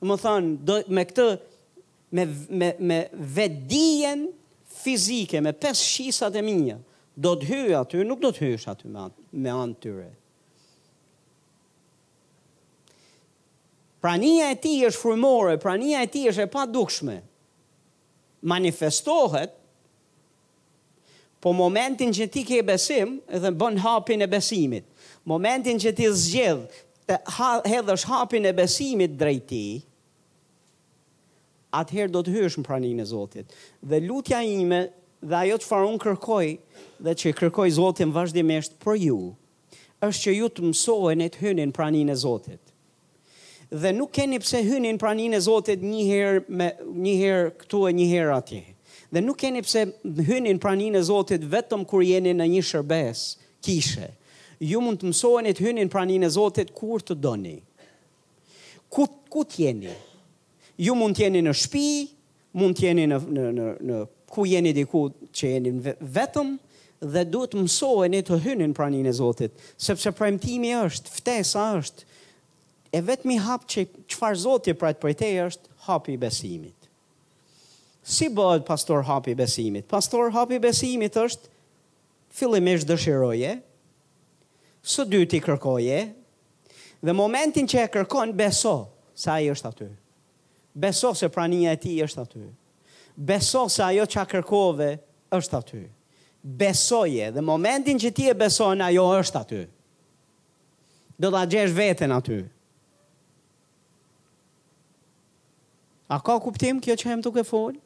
Domethënë, do me këto Me, me, me vetëdijen fizike, me pesë shqisat e mia, do të hyj aty, nuk do të hysh aty me, me anë tyre. Prania e tij është frymore, prania e tij është e padukshme. Manifestohet, po momentin që ti ke besim, edhe bën hapin e besimit. Momentin që ti zgjedh, të ha, hedhësh hapin e besimit drejt tij, atëherë do të hysh në praninë e Zotit. Dhe lutja ime dhe ajo çfarë unë kërkoj dhe që kërkoj Zotin vazhdimisht për ju, është që ju të mësoheni të hyni në praninë e Zotit. Dhe nuk keni pse hyni në praninë e Zotit një herë, një herë këtu e një herë atje. Dhe nuk keni pse hyni në praninë e Zotit vetëm kur jeni në një shërbesë kishe. Ju mund të mësoheni të hyni në praninë e Zotit kur të doni. Ku ku të jeni? Ju mund të jeni në shtëpi, mund të jeni në në në në ku jeni diku që jeni vetëm dhe duhet të mësoheni të hyni në praninë e Zotit, sepse premtimi është, ftesa është. I vetmi hap që çfarë Zoti pret prej teje është hapi i besimit. Si bëhet pastor hapi i besimit? Pastor hapi i besimit është fillimisht dëshiroje, së dyti kërkoje, Dhe momentin që e kërkon, beso se Ai është aty. Beso se prania e Tij është aty. Beso se ajo që e kërkove është aty. Besoje dhe momentin që ti e beson, ajo është aty. Do ta gjesh veten aty. A ka kuptim kjo që jam duke folë?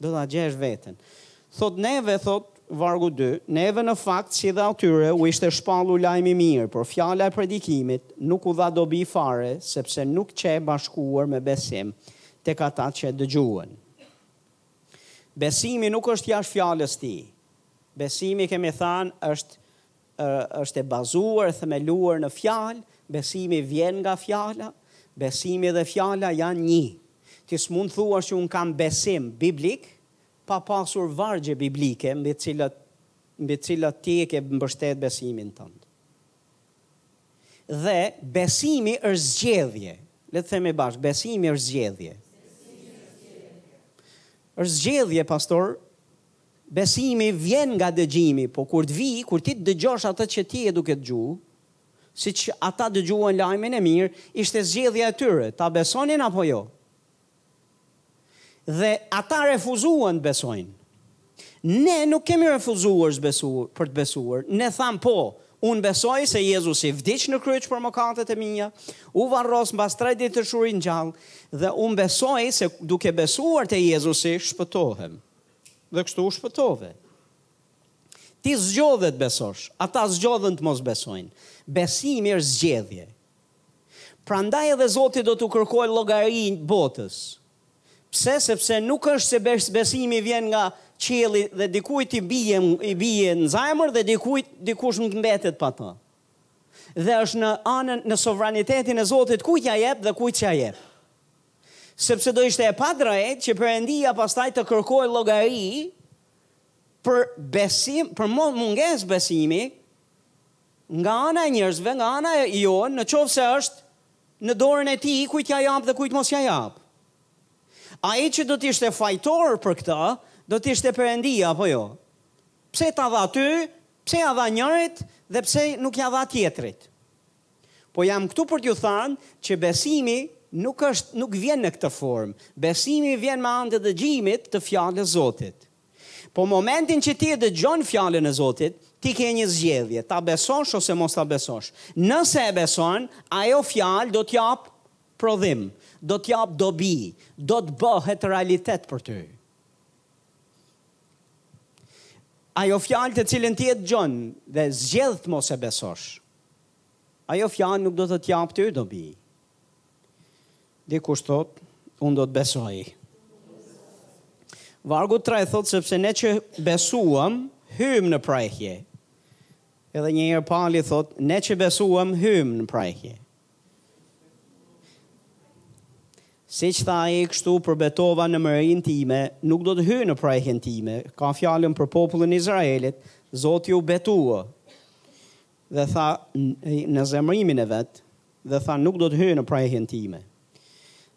Do ta gjesh veten. Thotë neve, thotë vargu dy, neve në fakt si dhe atyre u ishte shpallur lajmi i mirë, por fjala e predikimit nuk u dha dobi fare sepse nuk qe bashkuar me besim tek ata që e dëgjuan. Besimi nuk është jashtë fjalës tij. Besimi kemi thënë është është e bazuar e themeluar në fjalë, besimi vjen nga fjala, besimi dhe fjala janë një. Ti s'mund të thuash që unë kam besim biblik, pa pasur vargje biblike mbi të cilat mbi të cilat ti e ke mbështet besimin tënd. Dhe besimi është zgjedhje. Le të themi bashkë, besimi është zgjedhje. Është zgjedhje, pastor, Besimi vjen nga dëgjimi, po kur të vijë, kur ti të dëgjosh atë që ti je duke dëgju, siç ata dëgjuan lajmin e mirë, ishte zgjedhja e tyre, ta besonin apo jo. Dhe ata refuzuan të besojnë. Ne nuk kemi refuzuar për të besuar, ne thamë po, unë besoj se Jezusi vdiq në kryq për mëkatet e mia, u varros mbas tre ditësh u ringjall, dhe unë besoj se duke besuar te Jezusi shpëtohem. Dhe kështu u shpëtove. Ti zgjodhe të besosh, ata zgjodhën të mos besojnë. Besimi është zgjedhje. Prandaj edhe Zoti do t'u kërkojë llogari botës. Pse? Sepse nuk është se besimi vjen nga qielli dhe dikujt i bie i bie në zemër dhe dikujt dikush mbetet pa të. Dhe është në anën në sovranitetin e Zotit kujt ja jep dhe kujt s'ja jep. Sepse do ishte e padrejtë që Perëndia pastaj të kërkojë llogari për besim, për mungesë besimi nga ana e njerëzve, nga ana e jonë, në qoftë se është në dorën e Tij kujt ja jap dhe kujt mos ja jap. Ai që do të ishte fajtor për këtë, do të ishte Perëndia, apo jo? Pse ta dha ty, pse ja dha njërit dhe pse nuk ja dha tjetrit? Po jam këtu për t'ju thanë që besimi nuk është nuk vjen në këtë formë. Besimi vjen me anë të dëgjimit të fjalës Zotit. Po momentin që ti e dëgjon fjalën e Zotit, ti ke një zgjedhje, ta besosh ose mos ta besosh. Nëse e beson, ajo fjalë do të jap prodhim, do të jap dobi, do të bëhet realitet për ty. Ajo fjalë të cilën ti e dëgjon dhe zgjedh të mos e besosh. Ajo fjalë nuk do të të japë ty dobi. Dikush thot, unë do të besoj. Vargu 3 thot sepse ne që besuam, hymë në prehje. Edhe një herë Pali thot, ne që besuam, hymë në prehje. Siç tha ai kështu u betova në mërinë time, nuk do të hyjnë në prehjen time, ka fjalën për popullin e Izraelit, Zoti u betua, dhe tha në zemërimin e vet, dhe tha nuk do të hyjnë në prehjen time.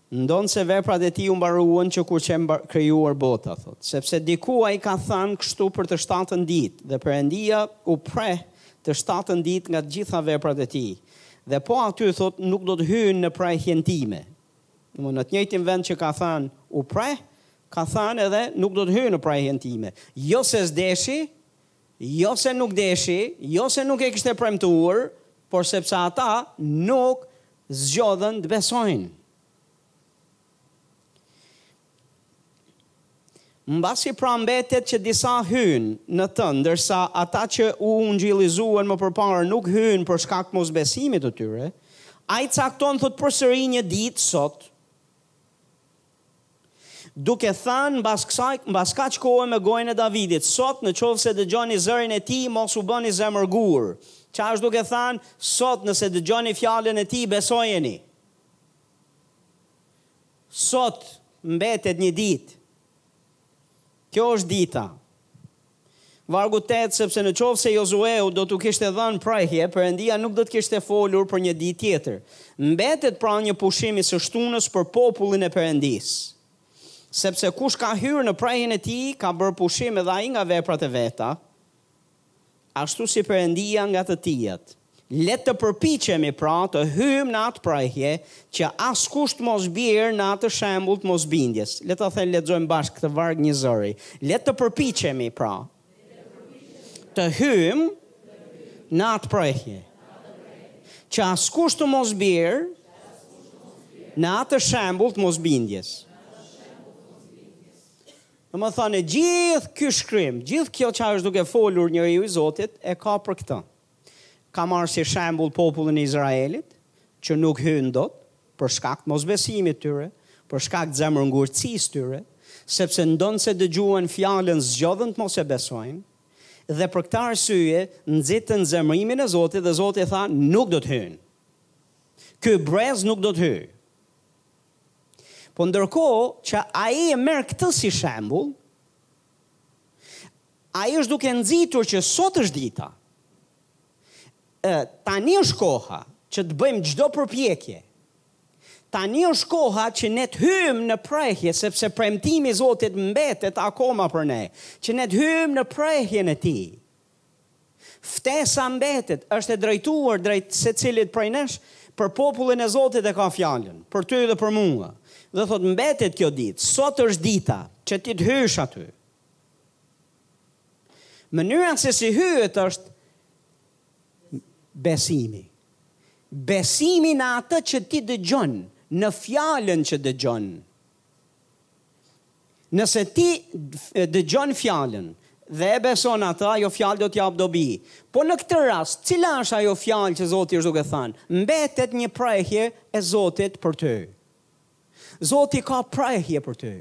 Ndonëse veprat e tij u mbaruan që kur qe krijuar bota, thotë, sepse diku ai ka thanë kështu për të shtatën ditë, dhe Perëndia u preh të shtatën ditë nga të gjitha veprat e tij, dhe po aty, thotë, nuk do të hyjnë në prehjen time. Domthonë, në të njëjtin vend që ka thanë u preh, ka thanë edhe nuk do të hyjnë në prehjen time. Jo se s'deshi, Jo se nuk deshi, jo se nuk e kishte premtuar, por sepse ata nuk zgjodhën të besojnë. Mbasi pra mbetet që disa hynë në të, ndërsa ata që u ungjillizuan më përpara nuk hynë për shkak mosbesimit të tyre, Ai cakton, thotë përsëri një ditë, sot, duke thënë mbas kësaj, mbas kaq kohe me gojën e Davidit, Sot, në qoftë se dëgjoni zërin e tij, mos u bëni zemërgur. Çka është duke thënë, Sot, nëse dëgjoni fjalën e tij, besojeni. Sot mbetet një ditë. Kjo është dita. Vargu tetë, Sepse në qoftë se Jozueu do t'u kishte dhënë prehje, Perëndia nuk do të kishte folur për një ditë tjetër. Mbetet pra një pushim i së shtunës për popullin e Perëndisë. Sepse kush ka hyrë në prehjen e tij, ka bërë pushim edhe ai nga veprat e veta, ashtu si Perëndia nga të tijat. Le të përpiqemi pra të hyjmë në atë prehje që askush të mos bjerë në atë shembull të mosbindjes. Le ta them, lexojmë bashkë këtë varg një zëri. Le të përpiqemi pra të hyjmë në atë prehje që askush të mos bjerë në atë shembull të mosbindjes. Domethënë, gjithë ky shkrim, gjithë kjo që është duke folur njeriu i Zotit, e ka për këtë. Ka marrë si shembull popullin e Izraelit, që nuk hynë dot, për shkak të mosbesimit të tyre, për shkak të zemërngurtësisë së tyre, sepse ndonëse dëgjuan fjalën zgjodhën të mos e besojnë, dhe për këtë arsye nxitën zemërimin e Zotit dhe Zoti tha nuk do të hyjnë. Ky brez nuk do të hyjë. Po ndërkohë që ai e merr këtë si shembull, Ai është duke nxitur që sot është dita e tani është koha që të bëjmë çdo përpjekje, tani është koha që ne të hyjmë në prehje sepse premtimi i Zotit mbetet akoma për ne, që ne të hyjmë në prehjen e Tij. Ftesa mbetet, është e drejtuar drejt secilit prej nesh, për popullin e Zotit e ka fjalën, për ty dhe për mua. Dhe thotë mbetet kjo ditë, sot është dita që ti të hysh aty. Mënyra se si hyet është besimi. Besimi në atë që ti dëgjon, në fjalën që dëgjon. Nëse ti dëgjon fjalën dhe e beson atë, ajo fjalë do të japë dobi. Po në këtë rast, cila është ajo fjalë që Zoti është duke thënë? Mbetet një prehje e Zotit për ty. Zoti ka prehje për ty.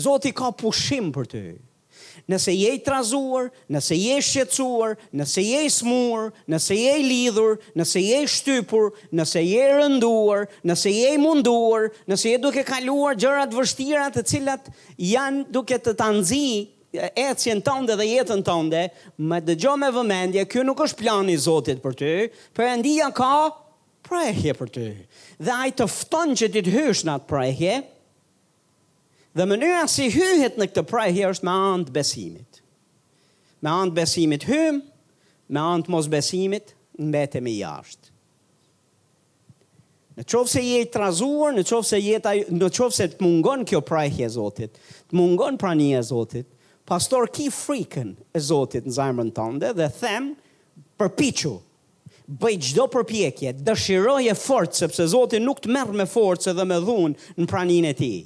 Zoti ka pushim për ty. Nëse je i trazuar, nëse je i shqetësuar, nëse je i smur, nëse je i lidhur, nëse je i shtypur, nëse je i rënduar, nëse je i munduar, nëse je duke kaluar gjëra të vështira të cilat janë duke të ta nxi ecjen tënde dhe jetën tënde, më dëgjo me vëmendje, kjo nuk është plani i Zotit për ty, Perëndia ka prehje për ty. Dhe ai të fton që ti të hysh në atë prehje. Dhe mënyra si hyhet në këtë prehje është me anë të besimit. Me anë të besimit hymë, me anë të mosbesimit, mbetemi jashtë. Në qoftë se je i trazuar, në qoftë se je, në qoftë se të mungon kjo prehje e Zotit, të mungon prania e Zotit, pastor ki frikën e Zotit në zemrën tënde dhe them përpiqu Bëj çdo përpjekje, dëshiroje fort sepse Zoti nuk të merr me forcë dhe me dhunë në praninë e Tij.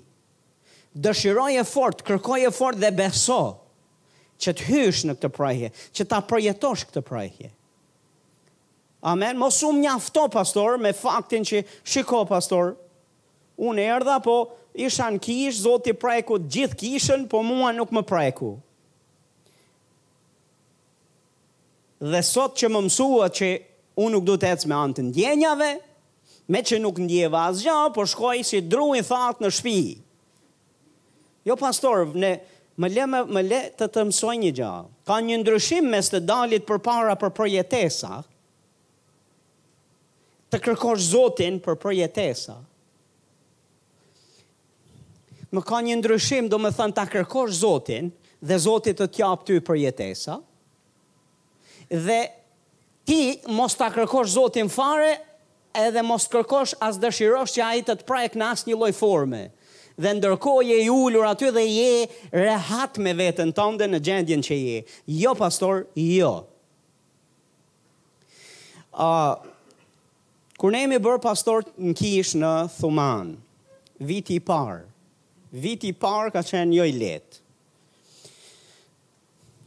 Dëshiroje fort, kërkoje fort dhe beso që të hysh në këtë prehje, që ta përjetosh këtë prehje. Amen, mos u mjafto pastor me faktin që shiko pastor, unë erdha po isha në kishë, Zoti preku gjithë kishën, po mua nuk më preku. Dhe sot që më mësuat që unë nuk duhet të ec me anë të ndjenjave, meqë nuk ndjeva asgjë, po shkoj si dru i thatë në shtëpi. Jo pastor, më, më le më, më le të të mësoj një gjë. Ka një ndryshim mes të dalit përpara për përjetesa, të kërkosh Zotin për përjetesa, Më ka një ndryshim, domethënë ta kërkosh Zotin, dhe Zoti të të japë ty përjetesa, dhe ti mos ta kërkosh Zotin fare, edhe mos të kërkosh as dëshirosh që ai të të prek në asnjë lloj forme, dhe ndërkohë je i ulur aty dhe je rehat me veten tënde në gjendjen që je. Jo, pastor, jo. Uh, Kur ne jemi bërë pastor në kishë në Thumanë, viti i parë, viti i parë ka qenë jo i lehtë.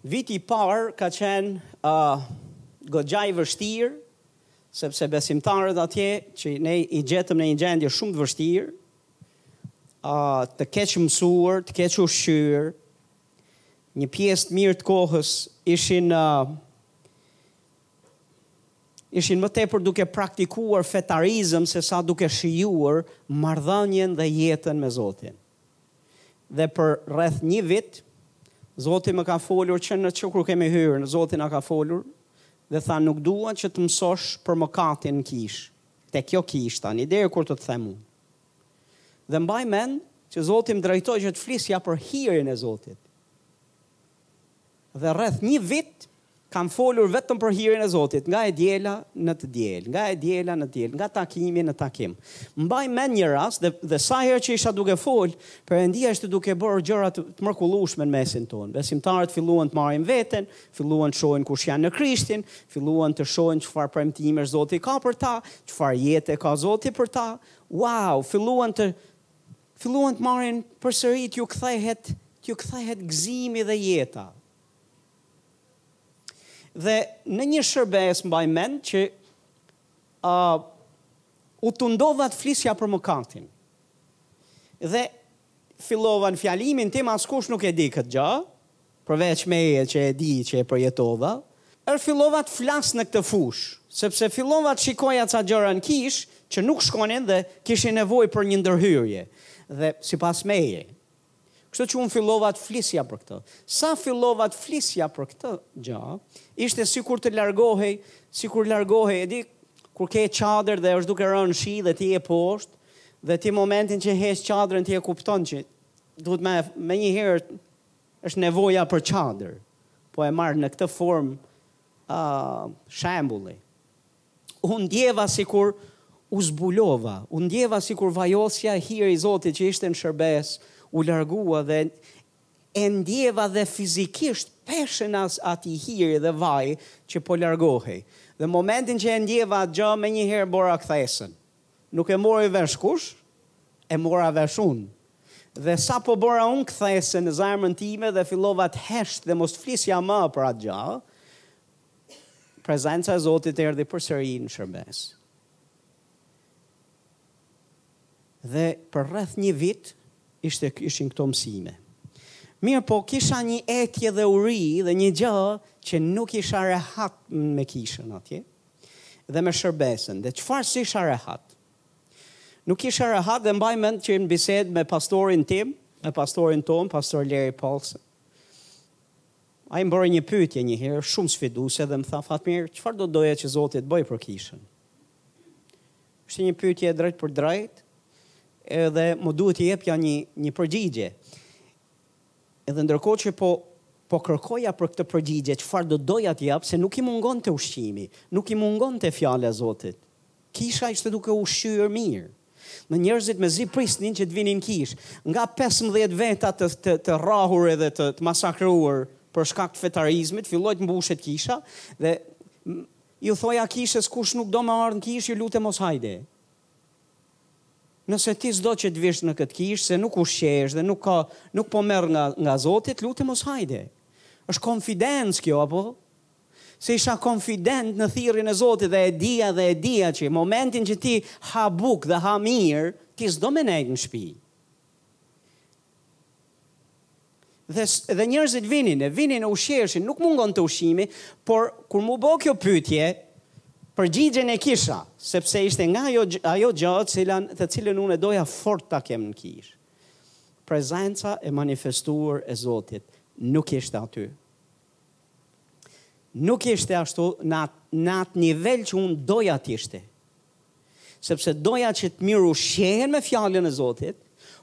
Viti i parë ka qenë uh, goxha i vështirë, sepse besimtarët atje që ne i gjetëm në një gjendje shumë të vështirë, uh, të keqmësuar, të kequshqyer, një pjesë të mirë të kohës ishin uh, ishin më tepër duke praktikuar fetarizëm se sa duke shijuar marrëdhënien dhe jetën me Zotin. Dhe për rreth një vit, Zoti më ka folur që kur kemi hyrë, Zoti na ka folur dhe tha nuk dua që të mësosh për mëkatin në kishë, te kjo kishë tani, deri kur të të them unë. Dhe mbaj mend që Zoti më drejtoi që të flisja për hirin e Zotit. Dhe rreth një vit kam folur vetëm për hirin e Zotit, nga e diela në të dielë, nga e diela në të dielë, nga takimi në takim. Mbaj mend një rast dhe, dhe sa herë që isha duke fol, Perëndia ishte duke bërë gjëra të, të mrekullueshme në mesin tonë. Besimtarët filluan të marrin veten, filluan të shohin kush janë në Krishtin, filluan të shohin çfarë premtimesh Zoti ka për ta, çfarë jete ka Zoti për ta. Wow, filluan të Filluan të marrin përsëri t'u kthehet, t'u kthehet gëzimi dhe jeta. Dhe në një shërbesë mbaj mend që uh, u tundova të flisja për mëkatin. Dhe fillova në fjalimin tim, askush nuk e di këtë gjë, Përveç meje që e di që e përjetova, er fillova të flas në këtë fushë, sepse fillova të shikoja ca gjëra në kishë që nuk shkonin dhe kishin nevojë për një ndërhyrje dhe sipas meje. Kështu që unë fillova të flisja për këtë. Sa fillova të flisja për këtë gjë, ishte sikur të largohej, sikur largohej, e di kur ke çadër dhe është duke rënë shi dhe ti je poshtë dhe ti momentin që heq çadrën ti e kupton që duhet më menjëherë Është nevoja për çadër. Po e marr në këtë formë ë uh, shembulli. U ndjeva sikur u zbulova, u ndjeva sikur vajosja, hiri i Zotit që ishte në shërbesë, u largua dhe e ndjeva dhe fizikisht peshën e asaj, atij hiri dhe vaji që po largohej. Dhe momentin që e ndjeva atë gjë, menjëherë bëra kthesën. Nuk e mori vesh kush, e mora vesh unë. Dhe sapo bëra unë kthesën në zemrën time dhe fillova të hesht dhe mos të flisja më për atë gjë, prezenca e Zotit erdhi përsëri në shërbesë. Dhe për rreth një vit ishte ishin këto mësime. Mirëpo, kisha një etje dhe uri dhe një gjë që nuk isha rehat me kishën atje. dhe me shërbesën, dhe çfarë s'isha rehat. Nuk isha rehat dhe mbaj mend që në bisedë me pastorin tim, me pastorin tonë, pastor Leri Paulsen. Ai më bëri një pyetje një herë, shumë sfiduese dhe më tha, Fatmir, çfarë do doje që Zoti të bëjë për kishën? Është një pyetje drejtpërdrejt, edhe më duhet t'i jepja një, një përgjigje. Edhe ndërkohë që po po kërkoja për këtë përgjigje, çfarë do doja të jap, se nuk i mungonte ushqimi, nuk i mungonte fjala e Zotit. Kisha ishte duke u ushqyer mirë. Ë njerëzit mezi prisnin që të vinin në kishë. Nga pesëmbëdhjetë veta të të të rrahur edhe të të masakruar për shkak të fetarizmit, filloi të mbushet kisha dhe iu thoja kishës kush nuk do me ardhë në kishë, ju lutem mos hajde. Nëse ti s'do që të vish në këtë kishë, se nuk ushqehesh dhe nuk ka, nuk po merr nga, nga Zoti, të lutem mos hajde. Është konfidencë kjo, apo? Se isha konfident në thirrjen e Zotit dhe e dija dhe e dija që momentin që ti ha bukë dhe ha mirë, ti s'do me nejt në shpi. Dhe, dhe njerëzit vinin, e vinin e ushqeheshin, nuk mungonte ushqimi, por kur m'u bo kjo pytje, përgjigjen e kisha, sepse ishte nga ajo, ajo gjëja të cilën, të cilën unë e doja fort ta kem në kishë. Prezenca e manifestuar e Zotit nuk ishte aty. Nuk ishte ashtu në atë, në atë nivel që unë doja të ishte. Sepse doja që të mirushqehen me fjalën e Zotit,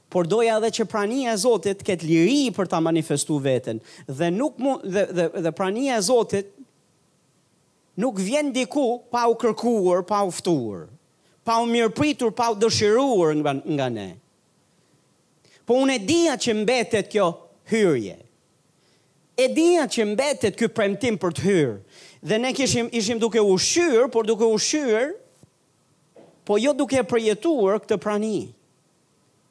por doja edhe që prania e Zotit të ketë liri për ta manifestuar veten. Dhe nuk mu, dhe, dhe, dhe prania e Zotit nuk vjen diku pa u kërkuar, pa u ftuar, pa u mirëpritur, pa u dëshiruar nga, nga ne. Po unë e dija që mbetet kjo hyrje. E dija që mbetet ky premtim për të hyrë dhe ne kishim ishim duke u ushqyer, por duke u ushqyer, po jo duke e përjetuar këtë prani.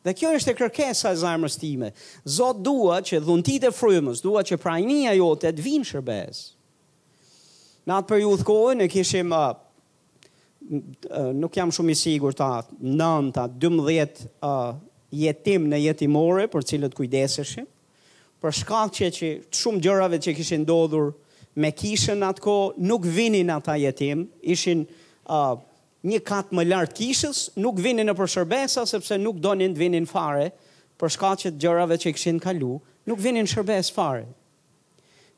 Dhe kjo ishte kërkesa e zemrës time. Zot, dua që dhuntit e frymës, dua që prania jote të vijnë në shërbesë. Në atë periudhë kohe ne kishim uh, nuk jam shumë i sigurt a 9 a 12 uh, jetimë në jetimore për cilët kujdeseshim. Për shkak të, të shumë gjërave që kishin ndodhur me kishën atë kohë, nuk vinin ata jetimë, ishin uh, një kat më lart kishës, nuk vinin në për shërbesa sepse nuk donin të vinin fare, për shkak të gjërave që kishin kalu, nuk vinin në shërbesë fare.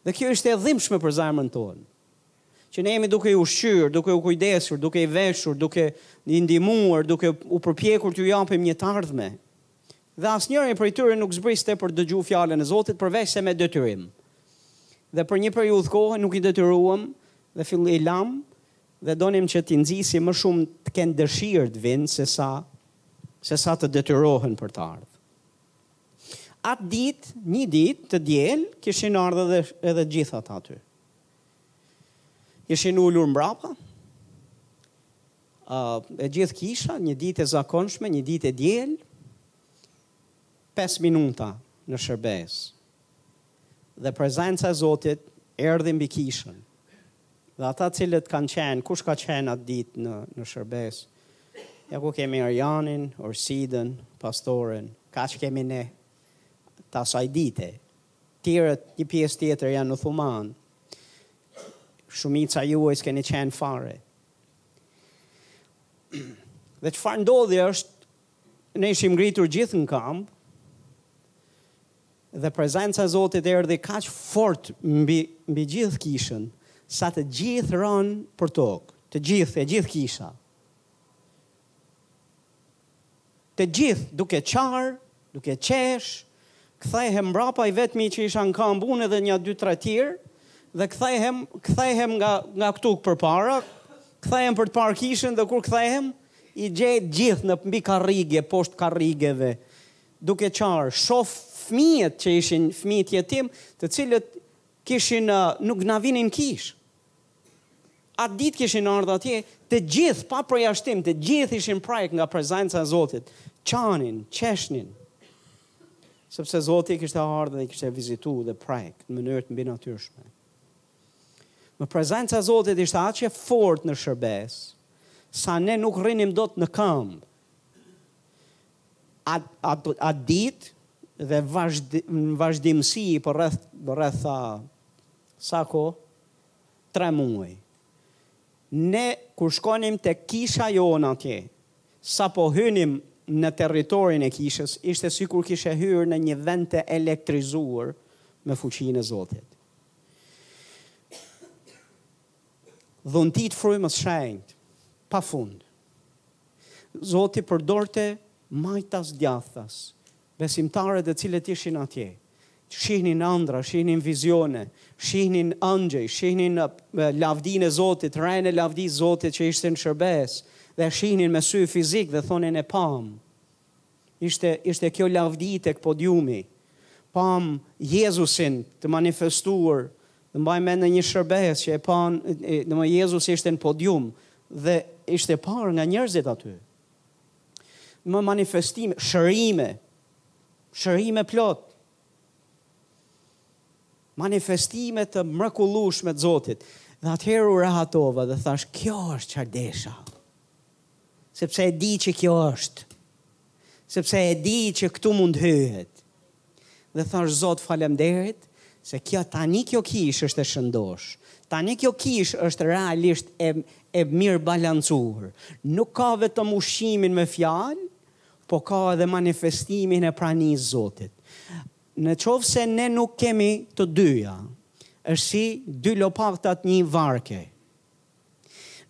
Dhe kjo ishte e dhimbshme për zemrën tonë. Që ne jemi duke i ushqyer, duke u kujdesur, duke i veshur, duke i ndihmuar, duke u përpjekur t'u japim një të ardhme. Dhe asnjëri prej tyre nuk zbriste për të dëgju fjalën e Zotit përveçse me detyrim. Dhe për një periudhë kohe nuk i detyruam dhe fill i lamë dhe donim që t'i nxisim më shumë të kenë dëshirë të vijnë se sa se sa të detyrohen për të ardhur. Atë ditë, një ditë të diel, kishin ardhur edhe edhe të gjithë ata aty. Ishin ulur mbrapa. E gjithë kisha, një ditë e zakonshme, një ditë e diel, pesë minuta në shërbes. Dhe prezenca e Zotit erdhi mbi kishën. Dhe ata të cilët kanë qenë, kush ka qenë atë ditë në, në shërbes, ja ku kemi Arjanin, Orsidën, pastorin, kaq kemi ne, të asaj dite, të tjerët një pjesë tjetër janë në Thumanë, shumica juaj s'keni qenë fare, Dhe çfarë ndodhi është, ne ishim ngritur gjithë në kambë, dhe prezenca e Zotit erdhi kaq fort mbi mbi gjithë kishën, sa të gjithë ranë për tokë, të gjithë, e gjithë kisha. Të gjithë duke qarë, duke qeshë, kthehem mbrapa i vetmi që isha në kambë unë edhe nja dy tre të tjerë dhe kthehem, kthehem nga nga këtu përpara, kthehem për të parë kishën dhe kur kthehem i gjej të gjithë në mbi karrige, poshtë karrigeve, duke qarë, shoh fëmijët që ishin fëmijët jetimë, të cilët kishin nuk na vinin në kishë. Atë ditë kishin ardhur atje, të gjithë, pa përjashtim, të gjithë ishin prekë nga prezenca e Zotit. Qanin, qeshnin, sepse Zoti kishte ardhur dhe kishte vizitu dhe prekë në mënyrë të mbinatyrshme. Në prezenca e Zotit ishte aq e fortë në shërbes, sa ne nuk rrinim dot në këmbë. Atë atë ditë dhe vazhd, vazhdimësi për rreth për rreth sa ko tre muaj. Ne kur shkonim tek kisha jonë atje, sapo hynim në territorin e kishës, ishte sikur kishe hyrë në një vend të elektrizuar me fuqinë e Zotit. Dhuntitë e Frymës shenjtë, pafund. Zoti përdorte majtas djathtas, Besimtarët të cilët ishin atje, shihnin ëndrra, shihnin vizione, shihnin ëngjëj, shihnin lavdinë e Zotit, renë e lavdisë Zotit që ishte në shërbes, dhe e shihnin me sy fizik dhe thonin e pamë. Ishte, ishte kjo lavdi tek podiumi. Pamë Jezusin të manifestuar, dhe mbaj mend një shërbes që e panë, domethënë Jezusi ishte në podium, dhe ishte parë nga njerëzit aty. Më manifestime, shërime, shërime plot, manifestime të mrekullushme të Zotit. Dhe atëherë u rahatova dhe thashë, kjo është çfarë desha. Sepse e di që kjo është. Sepse e di që këtu mund të hyhet. Dhe thashë Zot falemnderit se kjo tani kjo kishë është e shëndoshë. Tani kjo kishë është realisht e e mirë balancuar. Nuk ka vetëm ushqimin me fjalë, po ka edhe manifestimin e pranisë Zotit. Në qoftë se ne nuk kemi të dyja, është si dy lopatat një varke.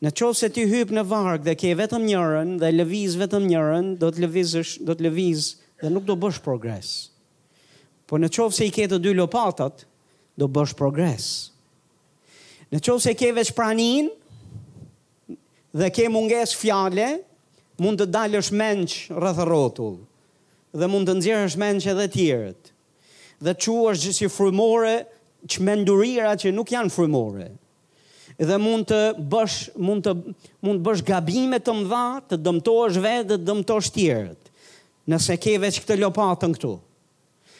Në qoftë se ti hyn në varkë dhe ke vetëm njërën dhe lëviz vetëm njërën, do të lëvizësh, do të lëviz dhe nuk do bësh progres. Por në qoftë se i ke të dy lopatat, do bësh progres. Në qoftë se ke veç praninë dhe ke mungesë fjale, mund të dalësh mendsh rreth e rrotull dhe mund të nxjerrësh mendsh edhe tjerët dhe quash gjëra si frymore që marrëzira që nuk janë frymore Dhe mund të bësh, mund të mund të bësh gabime të mëdha, të dëmtohesh vetë dhe të dëmtosh tjerët. Nëse ke veç këtë lopatën këtu.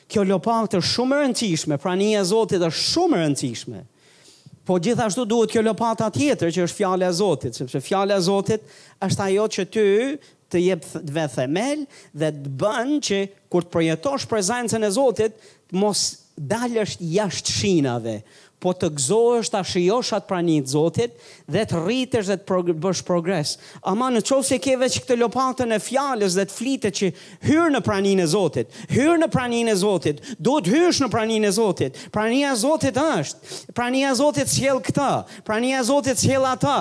Kjo lopatë është shumë e rëndësishme, prania e Zotit është shumë e rëndësishme. Po gjithashtu duhet kjo lopata tjetër që është fjala e Zotit, sepse fjala e Zotit është ajo që ty të jep dhe themel dhe të bën që kur të përjetosh prezencën e Zotit, të mos dalësh jashtë shinave, po të gëzohesh ta shijosh atë prani të Zotit dhe të rritesh dhe të pro, bësh progres. Ama në qoftë se ke veç këtë lopatën e fjalës dhe të flitet që hyr në praninë e Zotit, hyr në praninë e Zotit, duhet të hysh në praninë e Zotit, prania e Zotit është, prania e Zotit sjell këta, prania e Zotit sjell ata,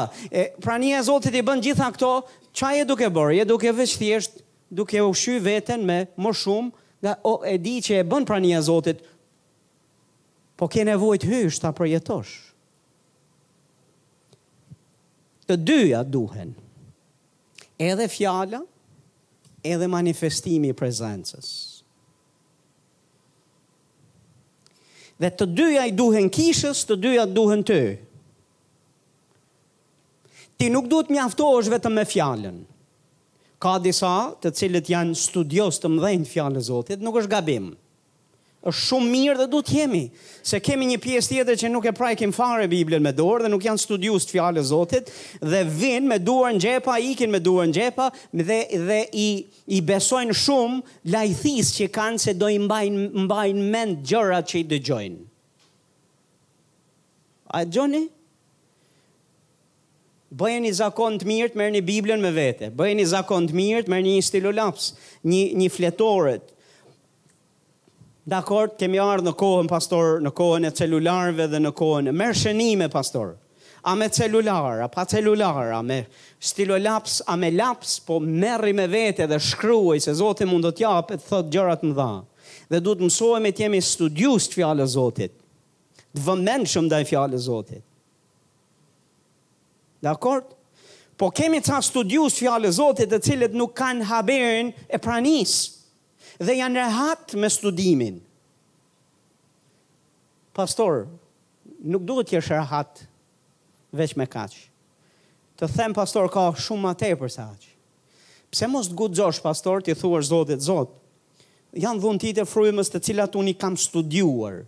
prania e Zotit i bën gjitha këto, Ça je duke bërë, je duke veç thjesht duke ushqy veten me më shumë nga o e di që e bën prania e Zotit po ke nevojë të hysh ta përjetosh. Të dyja duhen. Edhe fjala, edhe manifestimi i prezencës. Dhe të dyja i duhen kishës, të dyja duhen ty. Ti nuk duhet mjaftohesh vetëm me fjalën. Ka disa të cilët janë studiues të mëdhenj të fjalës Zotit, nuk është gabim. Është shumë mirë dhe duhet jemi, se kemi një pjesë tjetër që nuk e prekin fare Biblën me dorë dhe nuk janë studiues të fjalës Zotit dhe vijnë me duar në xhepa, ikin me duar në xhepa dhe, dhe i, i besojnë shumë lajthitjes që kanë se do i mbajnë, mbajnë mend gjërat që i dëgjojnë. A e dëgjoni? Bëjeni zakon të mirë, merrni Biblën me vete. Bëjeni zakon të mirë, merrni një stilolaps, një një fletoret. Dakord, kemi ardhur në kohën pastor, në kohën e celularëve dhe në kohën e merr shënime pastor. A me celular, a pa celular, a me stilolaps, a me laps, po merri me vete dhe shkruaj se Zoti mund të të japë, të thotë gjëra të mëdha. Dhe duhet të mësohemi të jemi studius të fjalës së Zotit. Të vëmendshëm ndaj fjalës Zotit. Dakord? Po kemi ca studius fjalës Zotit të cilët nuk kanë haberin e pranisë dhe janë rehat me studimin. Pastor, nuk duhet të jesh rehat veç me kaq. Të them pastor ka shumë më tepër se aq. Pse mos të guxosh, pastor, t'i thuash Zotit, Zot, janë dhuntitë e frymës të cilat unë i kam studiuar,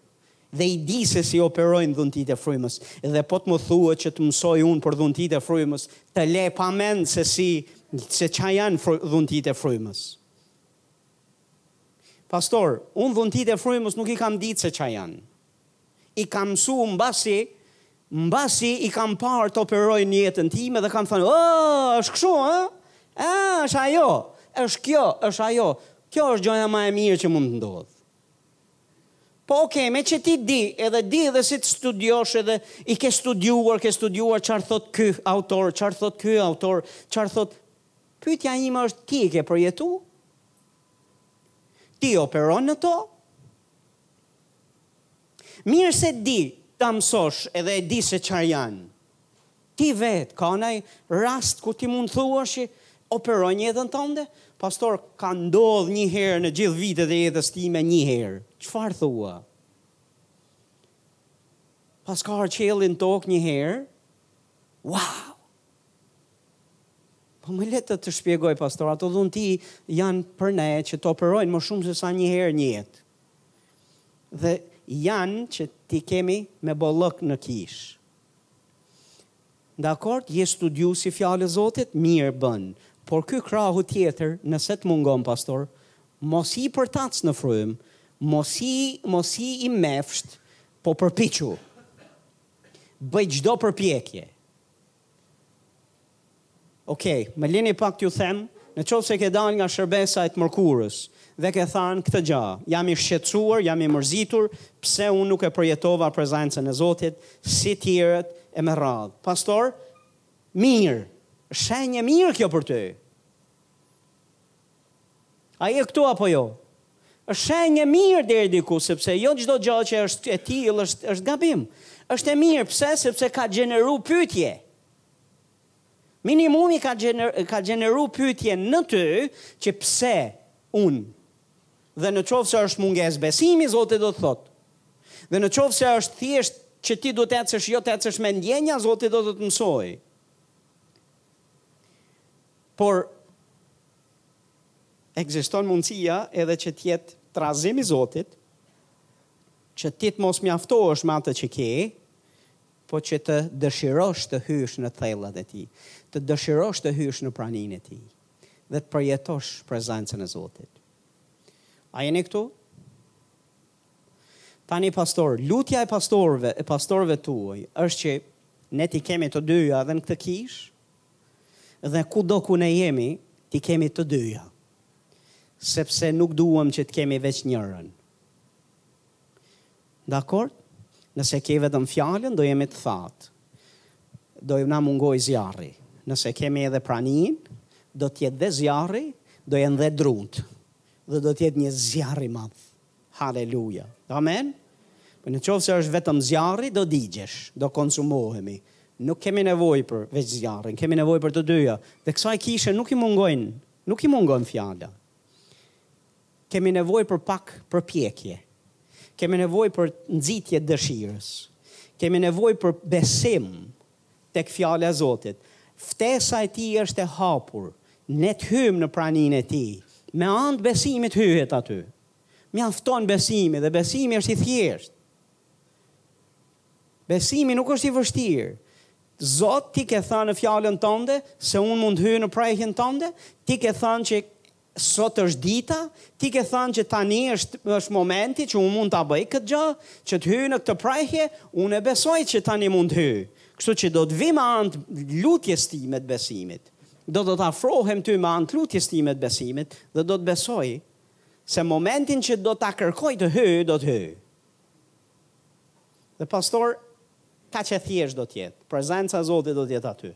dhe i di se si operojnë dhuntitë e frymës, dhe po të më thuhet që të mësoj unë për dhuntitë e frymës, të lë pa mend se si, se ça janë fr, dhuntitë e frymës. Pastor, unë dhuntitë e frymës nuk i kam ditë se ça janë. i kam mësu mbasi mbasi i kam parë të operojnë n'jetën time dhe kam thënë, o, është kështu, a? A, është ajo, është kjo, është ajo. Kjo është gjëja ma e mirë që mund të ndodhë. Po, okay, meqë ti i di, edhe di edhe si të studiosh edhe i ke studiuar, ke studiuar çarë thotë ky autor, çarë thotë ky autor, çarë thotë... Pyetja ima është ti i ke përjetu? Ti operon në to? Mirë se di ta mësosh edhe e di se çfarë janë. Ti vetë, ka naj rast ku ti mund t'thuash që operon n'jetën tënde? Pastor, ka ndodhë një herë në gjithë vitet e jetës time, një herë. Çfarë thua? Paska ardhë qielli n'tokë një herë? Wow! Po më le të të shpjegoj, pastor, ato dhunti janë për ne që të operojnë më shumë se sa një herë në jetë. dhe janë që t'i kemi me bollëk në kishë. Dakord je studius i fjalës Zotit mirë bën por ky krahu tjetër nëse të mungon pastor mos ji përtac në frymë mos ji mos ji i mefshtë po përpiqu bëj çdo përpjekje Ok, më lini pak t'ju them, në qoftë se ke dalë nga shërbesa e të mërkurës dhe ke thanë këtë gja, jam i shqetësuar, jam i mërzitur pse unë nuk e përjetova prezencën e Zotit si tjerët e me radhë. Pastor, mirë, shenjë e mirë kjo për ty. A je këtu apo jo? Është shenjë e mirë deri diku, sepse jo çdo gjë që është e tillë është është gabim. Është e mirë, pse? Sepse ka gjeneru pyetje. Minimumi ka gjener, ka gjeneru pyetje në ty që pse unë? Dhe në qoftë se është mungesë besimi, Zoti do të thotë. Dhe në qoftë se është thjesht që ti duhet të ecësh, jo të ecësh me ndjenja, Zoti do të të mësojë. Por ekziston mundësia edhe që të jetë trazim i Zotit, që ti të mos mjaftohesh me atë që ke, por që të dëshirosh të hysh në thellat e Tij, të dëshirosh të hysh në praninë e Tij dhe të përjetosh prezencën e Zotit. A jeni këtu? Tani pastor, lutja e pastorëve, e pastorëve tuaj, është që ne t'i kemi të dyja edhe në këtë kishë, dhe kudo ku ne jemi, t'i kemi të dyja. Sepse nuk duam që të kemi veç njërën. Dakord? Nëse ke vetëm fjalën, do jemi të thatë. Do na mungojë zjarri. Nëse kemi edhe praninë, do të jetë dhe zjarri, do jenë dhe drutë. Dhe do të jetë një zjarr i madh. Haleluja. Amen. Po në qoftë se është vetëm zjarri, do digjesh, do konsumohemi. Nuk kemi nevojë për veç zjarrin, kemi nevojë për të dyja. Dhe kësaj kishe nuk i mungojnë, nuk i mungon fjala. Kemi nevojë për pak përpjekje. Kemi nevojë për nxitje dëshirës. Kemi nevojë për besim tek Fjala e Zotit. Ftesa e Tij është e hapur, ne të hyjmë në praninë e Tij. Me anë të besimit hyhet aty. Mjafton besimi dhe besimi është i thjeshtë. Besimi nuk është i vështirë. Zot, ti ke thanë në fjalën tande se unë mund të hyj në prehjen tande, ti ke thanë që Sot është dita, ti ke thanë që tani është është momenti që unë mund ta bëj këtë gja, që të hyj në këtë prehje, unë e besoj që tani mund të hyj. Kështu që do të vij me anë të lutjes time të besimit. Do do të afrohem ty me anë të lutjes time të besimit dhe do të besoj se momentin që do ta kërkoj të hyj, do të hyj. Dhe pastaj, kaq e thjeshtë do të jetë. Prezenca e Zotit do të jetë aty.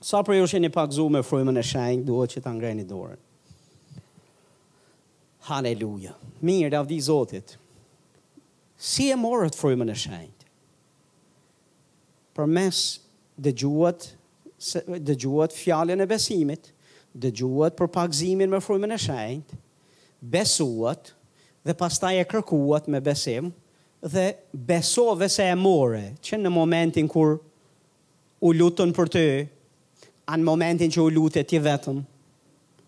Sa prej jush jeni pagëzu me Frymën e Shenjtë, duhet që ta ngreni dorën. Haleluja. Mirë, lavdi Zotit. Si e morët Frymën e Shenjtë? Përmes dëgjuat dëgjuat fjalën e besimit, dëgjuat për pagëzimin me Frymën e Shenjtë, besuat dhe pastaj e kërkuat me besim dhe besove se e more që në momentin kur U lutën për ty, a në momentin që u lute ti vetëm?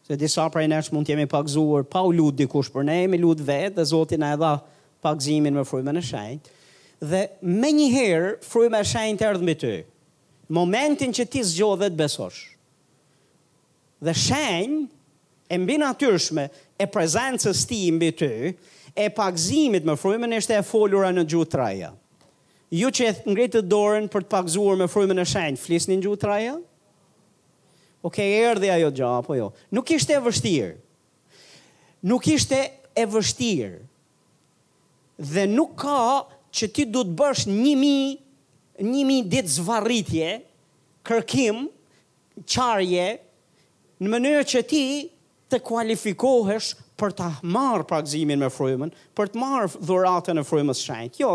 Se disa prej nesh mund të jemi pagëzuar pa u lutë dikush për ne, jemi lutë vetë dhe Zoti na e dha pagëzimin me Frymën e Shenjtë. Dhe menjëherë Fryma e Shenjtë erdh mbi ty, në momentin që ti zgjodhe të besosh. Dhe shenja e mbinatyrshme e prezencës së Tij mbi ty, e pagëzimit me Frymën ishte e folura në gjuhë të reja. Ju që e ngritët dorën për t'u pagëzuar me Frymën e Shenjtë, flisni në gjuhë të reja? Ok, erdhi ajo gjë, apo jo? Nuk ishte e vështirë. Nuk ishte e vështirë. Dhe nuk ka që ti duhet të bësh një mijë, një mijë ditë zvarritje, kërkim, qarje, në mënyrë që ti të kualifikohesh për ta marrë pagëzimin me frymën, për të marrë dhuratën e frymës së shenjtë. Jo,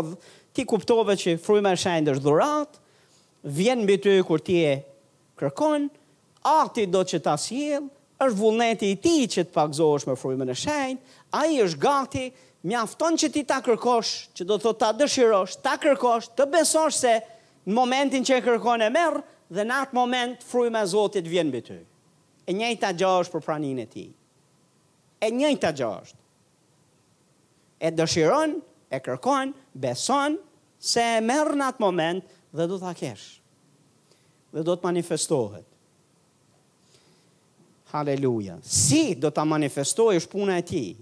ti kuptove që fryma e shenjtë është dhuratë, vjen mbi ty kur ti e kërkon, Ati do që ta sjellë, është vullneti i tij që të pagëzohesh me frymën e shenjtë, ai është gati, mjafton që ti ta kërkosh, që do të thotë ta dëshirosh, ta kërkosh, të besosh se në momentin që e kërkon e merr dhe në atë moment fryma e Zotit vjen mbi ty. E njëjta gjë është për praninë e tij. E njëjta gjë është. E dëshiron, e kërkon, beson se e merr në atë moment dhe do ta kesh. Dhe do të manifestohet. Haleluja. Si do ta manifestojë është puna e tij.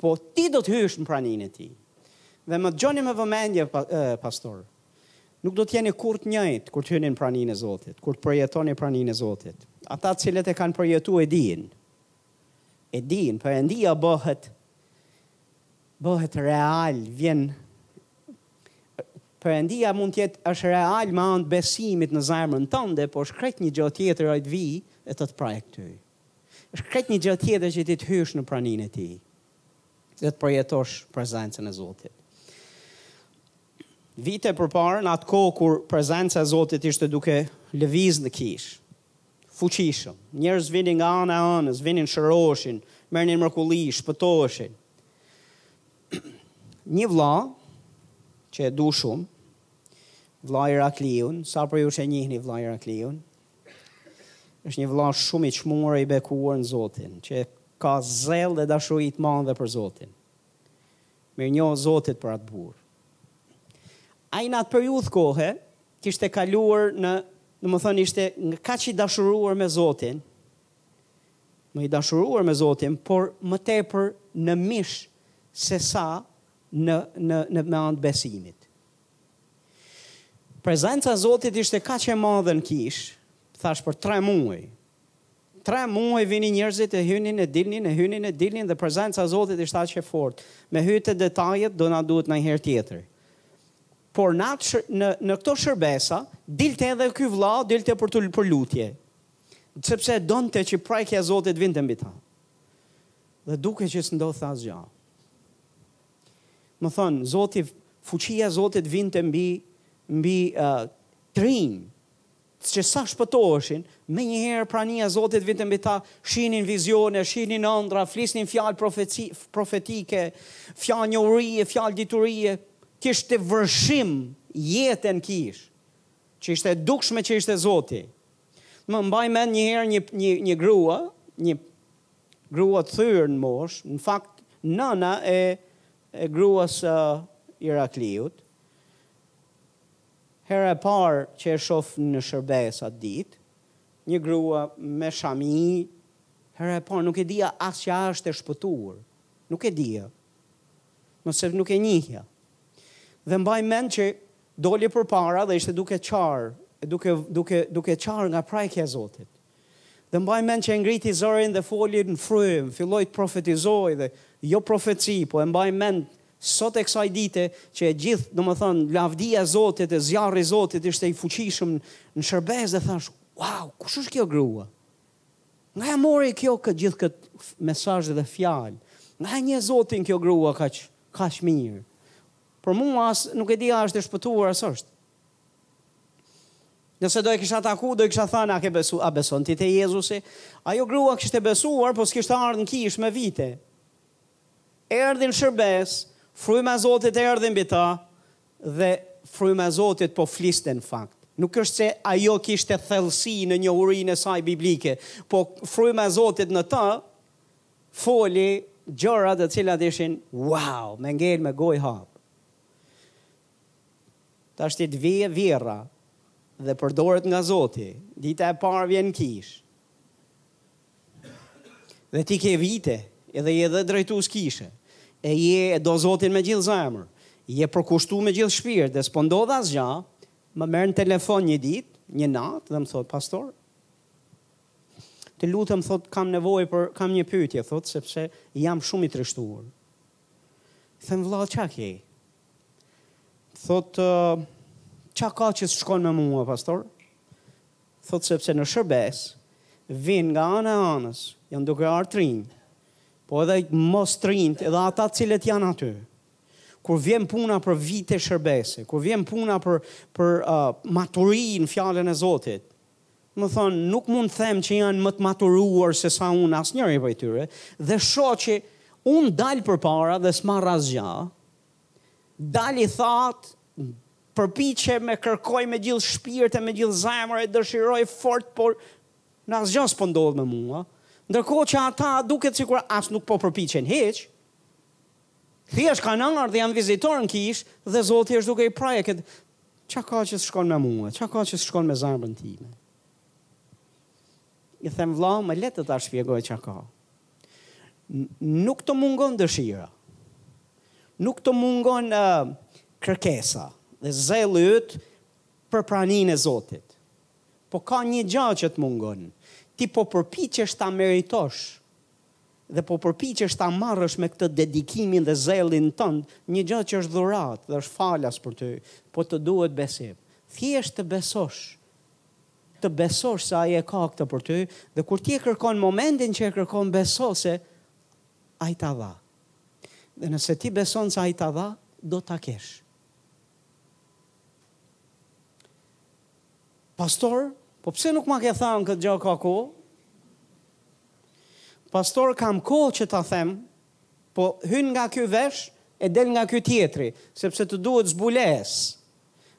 Po ti do të hysh në praninë e tij. Dhe më dëgjoni me vëmendje, pastor. Nuk do të jeni kurrë të njëjtë kur të hyni në praninë e Zotit, kur të përjetoni praninë e Zotit. Ata të cilët e kanë përjetuar e dinë. E dinë, Perëndia bëhet bëhet real, vjen Perëndia mund të jetë është real me anë të besimit në zemrën tënde, por është krejt një gjë tjetër ai të vijë e të të prekë ty. Është krejt një gjë tjetër që ti të hysh në praninë e tij dhe të përjetosh prezencën e Zotit. Vite përpara në atë kohë kur prezenca e Zotit ishte duke lëviz në kishë, fuqishëm. Njerëz vinin nga ana e anës, vinin shëroheshin, merrnin mrekulli, shpëtoheshin. Një vlla që e du shumë, vlla Irakliun, sa prej jush që njihni vlla Irakliun, Është një vëlla shumë i çmuar e i bekuar në Zotin, që ka zell dhe dashuri të madhe për Zotin. Mirënjohës Zotit për atë burrë. Ai në atë periudhë kohe kishte kaluar në, domethënë ishte nga kaq i dashuruar me Zotin, më i dashuruar me Zotin, por më tepër në mish se sa në në në me anë të besimit. Prezenca e Zotit ishte kaq e madhe në kishë, thash për tre muaj. Tre muaj vinin njerëzit e hynin e dilnin e hynin e dilnin dhe prezenca e Zotit ishte aq e fortë. Me hy te detajet do na duhet ndonjëherë tjetër. Por në, atë, në, në këto shërbesa, dilte edhe ky vlla, dilte për, të, për lutje. Sepse e donte që prekja e Zotit vinte mbi ta. Dhe dukej që s'ndodhte asgjë. Domethënë, Zoti, fuqia e Zotit vinte mbi, mbi uh, të rinj, që sa shpëtoheshin, me njëherë prania Zotit vinte mbi ta, shihnin vizione, shihnin ëndrra, flisnin fjalë profeci, profetike, fjalë njohurie, fjalë diturie, kishte vërshim jete n'kishë, që ishte e dukshme që ishte Zoti. Më mbaj mend njëherë një, një, një grua, një Grua të thyer në moshë, në fakt nëna e gruas së Irakliut, hera e parë që e shoh në shërbes atë ditë, një grua me shami, hera e parë, nuk e dija as që asht e shpëtuar, nuk e dija, sepse nuk e njihja. Dhe mbaj mend që doli përpara dhe ishte duke qarë, duke duke duke qarë nga prekja e Zotit. Dhe mbaj mend që e ngriti zërin dhe foli në frymë, filloi të profetizojë dhe jo profeci, po e mbaj mend sot e kësaj dite që e gjithë, domethënë, lavdia e Zotit e zjarri i Zotit ishte i fuqishëm në shërbesë dhe thash, wow, kush është kjo grua? Nga e mori kjo këtë gjithë këtë mesazh dhe fjalë? Nga e njeh Zotin kjo grua kaq kaq mirë? Për mua as nuk e di a është e shpëtuar as është. Nëse do e kisha taku, do i kisha thënë a ke besu, a beson ti te Jezusi? Ajo grua kishte besuar, po s'kishte ardhur në kishë me vite. Erdhi në shërbes, fryma e Zotit erdhi mbi të dhe fryma e Zotit po fliste në fakt. Nuk është se ajo kishte thellësi në njohurinë e saj biblike, po fryma e Zotit në të foli gjëra të cilat ishin wow, me ngel me gojë hap. Tashti të vijë vjerra dhe përdoret nga Zoti, dita e parë vjen në kishë. Dhe ti ke vite, edhe je edhe drejtues kishe. E je e do Zotin me gjithë zemër. Je përkushtu me gjithë shpirt dhe s'po ndodh asgjë, më merr në telefon një ditë, një natë dhe më thotë, "Pastor, të lutem thotë kam nevojë për kam një pyetje thotë sepse jam shumë i trishtuar." Them vëlla, "Çka ke?" Thotë, ça ka që s'shkon me mua, pastor? Thotë, sepse në shërbesë, vijnë nga anë e anës, janë duke ardhë të rinj, po edhe mos të rinjtë, edhe ata cilët janë aty. Kur vjen puna për vite shërbese, kur vjen puna për, për uh, maturi në fjalën e Zotit, Domethënë, nuk mund të them që janë më të maturuar se sa unë asnjëri prej tyre dhe shoh që unë dal përpara dhe s'marr asgjë. Dal i thatë, përpiqem e kërkoj me gjithë shpirt e me gjithë zemër e dëshiroj fort, por asgjë s'po ndodh me mua. Ndërkohë që ata duket sikur as nuk po përpiqen hiç. Thjesht kanë ardhë dhe janë vizitorë në kishë dhe Zoti është duke i prekë. Ça ka që s'shkon me mua, ça ka që s'shkon me zemrën time. I them vla, më le të ta shpjegoj ça ka. Nuk të mungon dëshira, nuk të mungon uh, kërkesa dhe zelli yt për praninë e Zotit. Po ka një gja që të mungon, ti po përpiqesh ta meritosh, dhe po përpiqesh ta marrësh me këtë dedikimin dhe zellin tënd, një gjë që është dhuratë dhe është falas për ty, po të duhet besim. Thjesht të besosh, të besosh se Ai e ka këtë për ty dhe kur ti e kërkon momentin që e kërkon beso se Ai ta dha. Dhe nëse ti beson se Ai ta dha, do ta kesh. Pastor, po pse nuk ma ke thanë këtë gjë ka kohë? Po s'kam kohë që ta them, po hyn nga ky vesh e del nga ky tjetri, sepse të duhet zbulesë.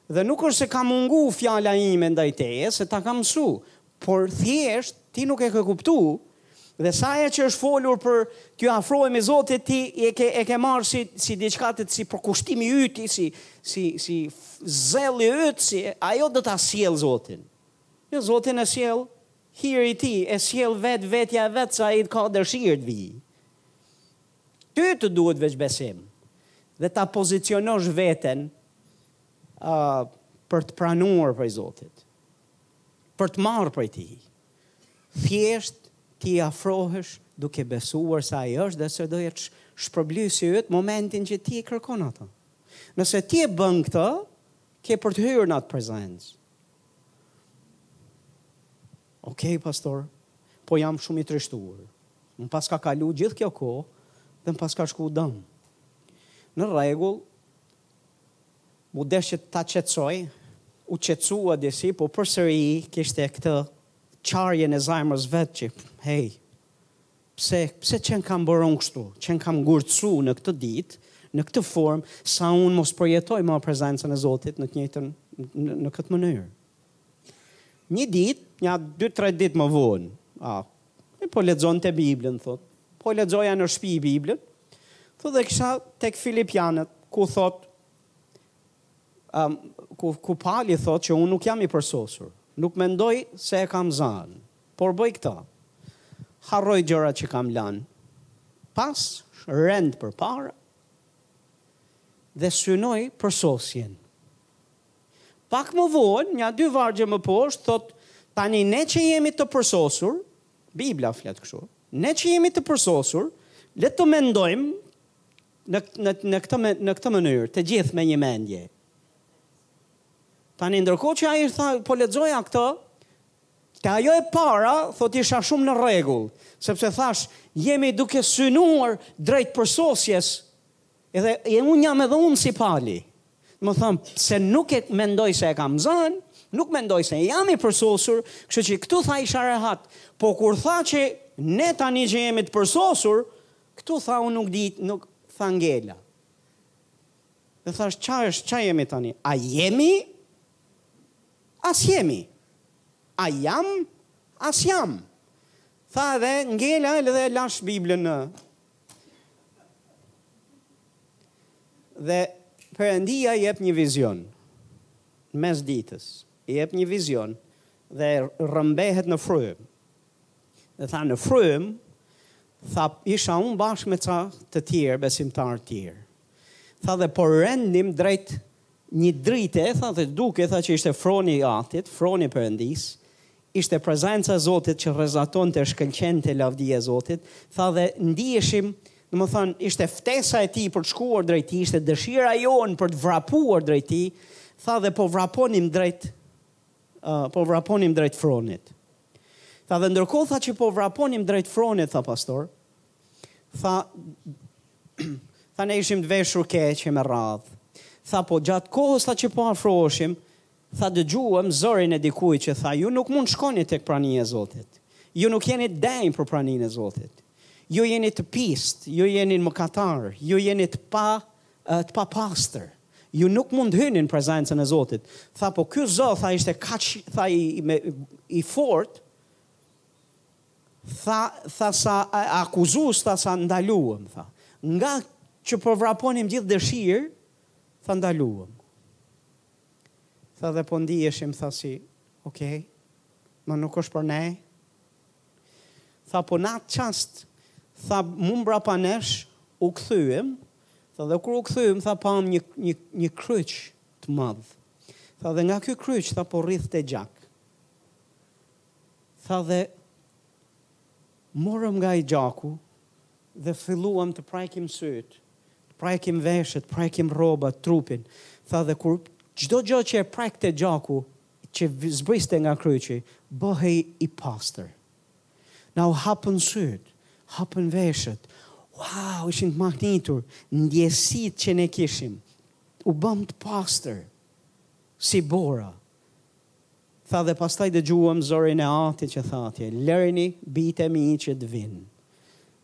Dhe nuk është se ka mungu fjala ime ndaj teje, se ta kam mësu, Por thjesht ti nuk e ke kuptu, dhe sa herë që është folur për t'ju afru më Zotit ti e ke e ke marrë si si diçka si përkushtimi yt, si si si zelli yt, si ajo do ta sjell Zotin. Jo Zotin e sjell hiri i tij, e sjell vet vetja e vet se ai ka dëshirë të vijë. Ty të duhet veç besim dhe ta pozicionosh veten uh, për të pranuar prej Zotit. për të marrë prej tij. Thjesht ti i afrohesh duke besuar se ai është dhe se do jetë shpërblyesi yt momentin që ti e kërkon atë. Nëse ti e bën këtë, ke për të hyrë në atë prezencë. Ok, pastor, po jam shumë i trishtuar. Më paska kalu gjithë kjo kohë dhe më paska shku dëm. Në rregull, M'u desh të ta qetësoj, u qetësua disi, po përsëri kishte këtë qarjen e zemrës vet që, hej, pse, pse qenkam bërë unë kështu, qenkam ngurtësu në këtë ditë, në këtë formë, sa unë mos përjetoj ma prezencën e Zotit në të njëjtën, në, në këtë mënyrë. Një ditë, nja dy tre ditë më vonë, a, E po lexonte Biblën, thot. Po lexoja në shtëpi Biblën. Thot dhe isha tek Filipianët, ku thot um, ku ku Pali thot që unë nuk jam i përsosur. Nuk mendoj se e kam zanë, por bëj këtë. Harroj gjërat që kam lanë pas, rend përpara dhe synoj përsosjen. Pak më vonë, nja dy vargje më poshtë, thotë, Tani ne që jemi të përsosur, Bibla flet kështu, ne që jemi të përsosur, le të mendojmë në, në, në, këtë, në këtë mënyrë, të gjithë me një mendje. Tani, ndërkohë që ai tha, po lexoja këtë, te ajo e para, thot isha shumë në rregull, sepse thash, jemi duke synuar drejt përsosjes, Edhe e unë jam edhe unë si Pali. Domethënë, se nuk e mendoj se e kam zënë, nuk mendoj se jam i përsosur, kështu që këtu tha isha rehat. Po kur tha që ne tani që jemi të përsosur, këtu tha unë nuk di, nuk tha ngela. Dhe thash, ça është, ça jemi tani? A jemi? A s'jemi? A jam? A s'jam? Tha edhe ngela edhe lash Biblën në Dhe Perëndia jep një vizion mes ditës i jep një vizion dhe rrëmbehet në frymë. Dhe tha në frymë, tha isha unë bashkë me ca të tjerë besimtarë të tjerë. Tha dhe po rendim drejt një drite, tha dhe duke, tha që ishte froni i atit, froni i Perëndisë, ishte prezenca e Zotit që rrezatonte, shkëlqente lavdia e Zotit, tha dhe ndiheshim, domethënë, ishte ftesa e tij për të shkuar drejt tij, ishte dëshira jonë për të vrapuar drejt tij, tha dhe po vraponim drejt, uh, po vraponim drejt fronit. Tha dhe ndërkohë tha që po vraponim drejt fronit, tha pastor, Tha, tha ne ishim të veshur keq e me radhë. Tha po gjatë kohës tha që po afroheshim, tha dëgjuam zërin e dikujt që tha ju nuk mund shkoni tek prania e Zotit. Ju nuk jeni të denjë për praninë e Zotit. Ju jeni të pistë, ju jeni mëkatarë, ju jeni të pa të papastër. Ju nuk mund të hyni në prezencën e Zotit. Tha po ky zë tha ishte kaq tha i me, i fort Tha, tha sa akuzues tha sa ndaluam, tha. Nga që po vraponim gjithë dëshirë, tha ndaluam. Tha dhe po ndiheshim, tha si, ok, ma nuk është për ne. Tha po në atë çast, tha mu mbrapa nesh, u kthyem, tha dhe kur u kthyem, tha pamë një, një, një kryq të madh. Tha dhe nga ky kryq, tha po rridhte gjak. tha dhe morëm nga ai gjaku dhe filluam të prajkim sytë, të prajkim veshët, të prajkim rrobat, trupin. Tha dhe kur çdo gjë që e prajkte gjaku, që zbriste nga kryqi, bëhej i pastër. Na u hapën sytë, hapën veshët. Wow, ishin të mahnitur, ndjesitë që ne kishim. U bëmë të pastër si bora. Tha dhe pastaj dëgjuam zërin e Atit që tha atje, Lërini bijtë e mi që të vijnë,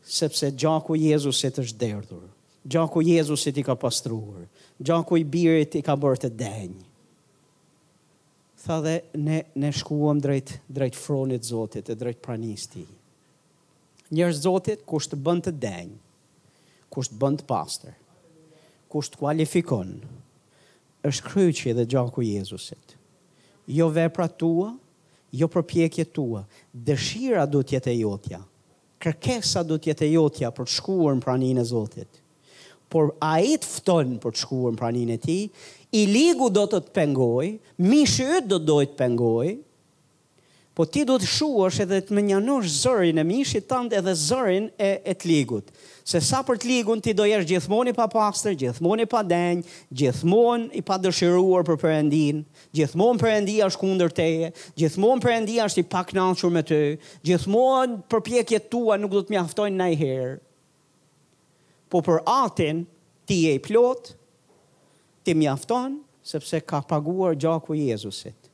sepse gjaku i Jezusit është derdhur. Gjaku i Jezusit i ka pastruar. Gjaku i Birit i ka bërë të denjë. Tha dhe ne ne shkuam drejt drejt fronit të Zotit e drejt pranisë të Tij. Njerëz të Zotit, kush të bën të denjë, kush të bën të pastër, kush të kualifikon, është kryqi dhe gjaku i Jezusit. Jo veprat tua, jo përpjekjet tua, dëshira duhet të jetë e jotja, kërkesa duhet të jetë e jotja për të shkuar në praninë e Zotit, por Ai të fton për të shkuar në praninë e Tij, i ligu do të të pengojë, mishi yt do të dojë të pengojë, Po ti duhet të shuash edhe të mënjanosh zërin e mishit tënd edhe zërin e e të ligut. Se sa për të ligun ti do jesh gjithmonë i papastër, gjithmonë i padenjë, gjithmonë i padëshiruar për Perëndinë, gjithmonë Perëndia është kundër teje, gjithmonë Perëndia është i pakënaqur me ty, gjithmonë përpjekjet tua nuk do të mjaftojnë najherë. Po për Atin ti je i plotë, ti mjafton sepse ka paguar gjaku i Jezusit.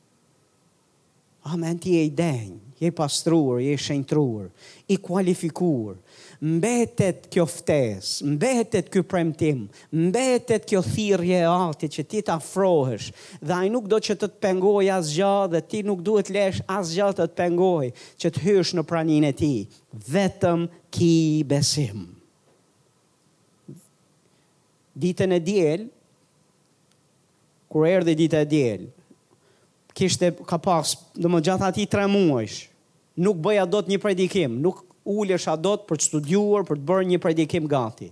Amen ti je i denjë, je i pastruar, je i shenjtruar, i kualifikuar. Mbetet kjo ftesë, mbetet ky premtim, mbetet kjo thirrje e Atit që ti të afrohesh dhe Ai nuk do që të të pengojë asgjë dhe ti nuk duhet të lësh asgjë të të pengojë që të hysh në praninë e Tij. Vetëm ki besim. Ditën e diel, kur erdhi dita e diel, kishë, ka pas, domethënë gjatë atij tre muajsh, nuk bëja dot një predikim, nuk ulesha dot për të studiuar, për të bërë një predikim gati.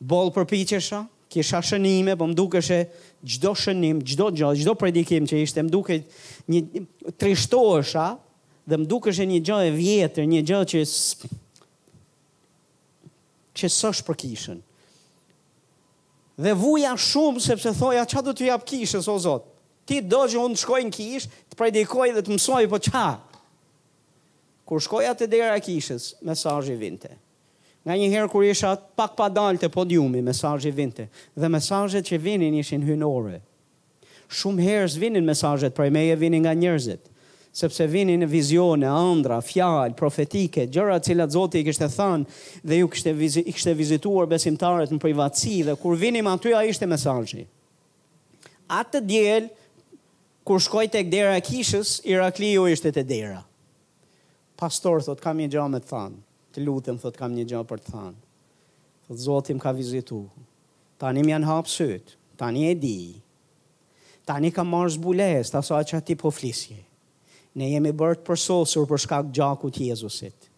Boll përpiqesha, kisha shënime, po më dukeshe çdo shënim, çdo gjë, çdo predikim që ishte, më dukej një, trishtohesha dhe më dukeshe një gjë e vjetër, një gjë që që s'është për kishën. Dhe vuaja shumë sepse thoja ça do t'i jap kishës o Zot. Ti do që unë të shkoj në kishë, të predikoj dhe të mësoj, po ça? Kur shkoja te dera e kishës, mesazhi vinte. Nganjëherë kur isha pak pa dalë te podiumi, mesazhi vinte. Dhe mesazhet që vinin ishin hyjnore. Shumë herë s'vinin mesazhet prej meje, vinin nga njerëzit. Sepse vinin vizione, ëndrra, fjalë profetike, gjëra të cilat Zoti i kishte thënë dhe ju kishte vizi, kishte vizituar besimtarët në privatësi dhe kur vinim aty ai ishte mesazhi. Atë diel kur shkoj tek dera e kishës, Irakliu ishte te dera. Pastor thot kam një gjë me të thënë. Të lutem thot kam një gjë për të thënë. Thot Zoti më ka vizitu. Tani m'janë hapë sytë, tani e di. Tani kam marrë zbulesë t'asaj që ti po flisje. Ne jemi bërë të përsosur për shkak të gjakut të Jezusit.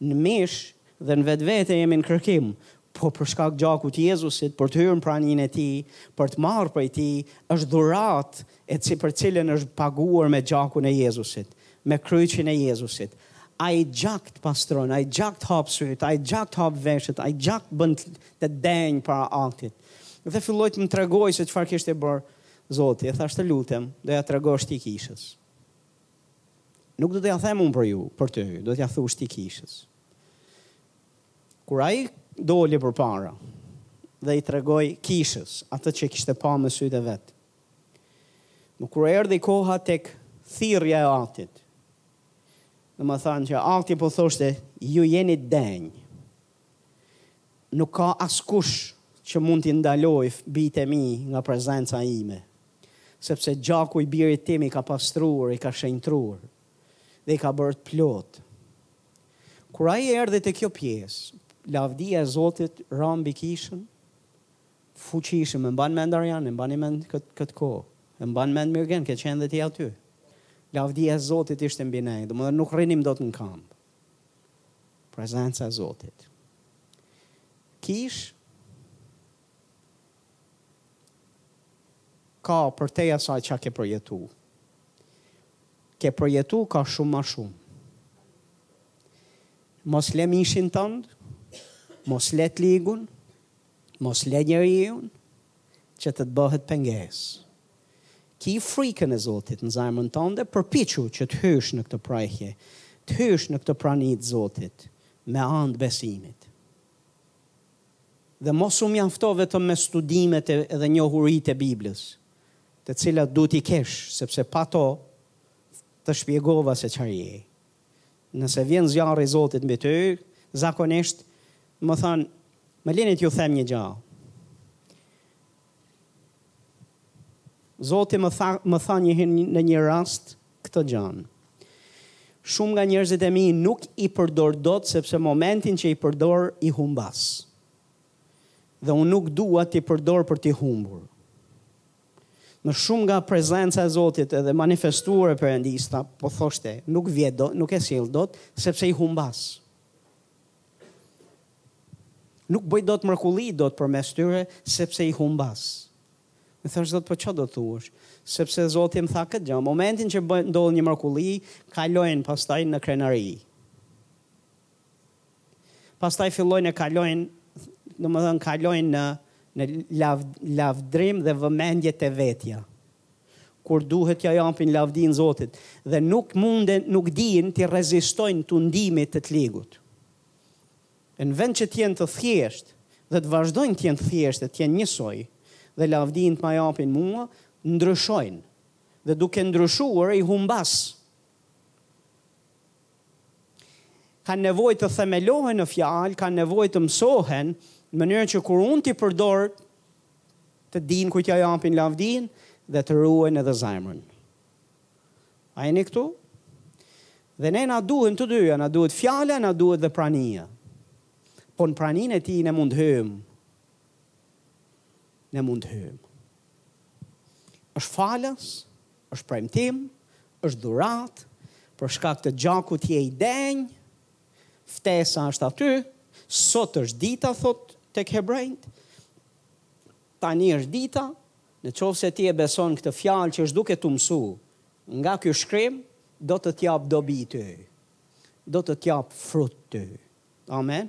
Në mish dhe në vetvete jemi në kërkim, po për shkak të gjakut të Jezusit, për të hyrë në praninë e Tij, për të marrë prej Tij, është dhuratë e për cilën është paguar me gjakun e Jezusit, me kryqin e Jezusit. Ai gjak të pastron, ai gjak të hap sytë, ai gjak të hap veshët, ai gjak bën të denjë para aktit. Dhe filloi të më tregoj se çfarë kishte bërë Zoti, e thash të lutem, do ja tregosh ti kishës. Nuk do të ja them unë për ju, për ty, do të ja thush ti kishës. Kur ai doli përpara dhe i tregoi kishës atë që kishte pa me sytë e vet, Më kur erdhi koha tek thirrja e Atit, domethënë që Ati po thoshte ju jeni të denjë. Nuk ka askush që mund t'i ndalojë bijtë e mi nga prezenca ime, sepse gjaku i birit tim i ka pastruar, i ka shenjtruar dhe i ka bërë të plotë. Kur ai erdhi te kjo pjesë, lavdia e Zotit ra mbi kishën, fuqishëm e mban mend Arjan e mbani mend këtë këtë kohë e mban mend Mirgen ke qenë dhe ti aty lavdia e Zotit ishte mbi ne domethënë nuk rrinim dot në kamb prezenca e Zotit. Kishë, ka përtej asaj çka ke përjetu. Ke përjetu ka shumë ma shumë. Mos le mishin tënd, mos le t'ligun, Mos le njeriun që të të bëhet pengesë. Ki frikën e Zotit në zemrën tënde, përpiqu që të hysh në këtë prehje, të hysh në këtë prani të Zotit me anë të besimit. Dhe mos u mjafto vetëm me studimet edhe njohuritë e Biblës, të cilat duhet t'i kesh, sepse pa to të shpjegova se çfarë je. Nëse vjen zjarri i Zotit mbi ty, zakonisht më thanë, më lini t'ju them një gjë. Zoti më tha, më tha një në një rast këtë gjë. Shumë nga njerëzit e mi nuk i përdor dot sepse momentin që i përdor i humbas. Dhe unë nuk dua t'i përdor për t'i humbur. Në shumë nga prezenca e Zotit edhe manifestuar e Perëndisë po thoshte, nuk vjen dot, nuk e sjell dot, sepse i humbas. Nuk bëj dot mrekulli dot përmes tyre, sepse i humbas. Unë thashë Zot, po çfarë do thuash? Sepse Zoti më tha këtë gjë, momentin që ndodh një mrekulli, kalojnë pastaj në krenari. Pastaj fillojnë e kalojnë, domethënë kalojnë në në lav, lavdrim dhe vëmendje te vetja. Kur duhet t'ia japin lavdinë Zotit dhe nuk munden, nuk dinë t'i rezistojnë tundimit të të ligut. E në vend që të jenë të thjeshtë dhe të vazhdojnë të jenë të thjeshtë dhe të jenë njësoj dhe lavdinë të ma japin mua, ndryshojnë dhe duke ndryshuar i humbas kanë nevojë të themelohen në fjalë, kanë nevojë të mësohen, në mënyrë që kur unë t'i përdor, të dinë kujt t'ia japin lavdinë dhe të ruajnë edhe zemrën. A jeni këtu? Dhe ne na duhen të dyja, na duhet fjala, na duhet dhe prania. Po në praninë e tij ne mund hyjmë. Ne mund hyjmë. është falas, është premtim, Është dhuratë, për shkak të gjakut je i denjë, ftesa është aty, sot është dita thotë tek hebrenjtë, tani është dita, në qoftë se ti e beson këtë fjalë që është duke t'u mësu nga ky shkrim, do të të japë dobi ty. Do të të japë frut ty. Amen.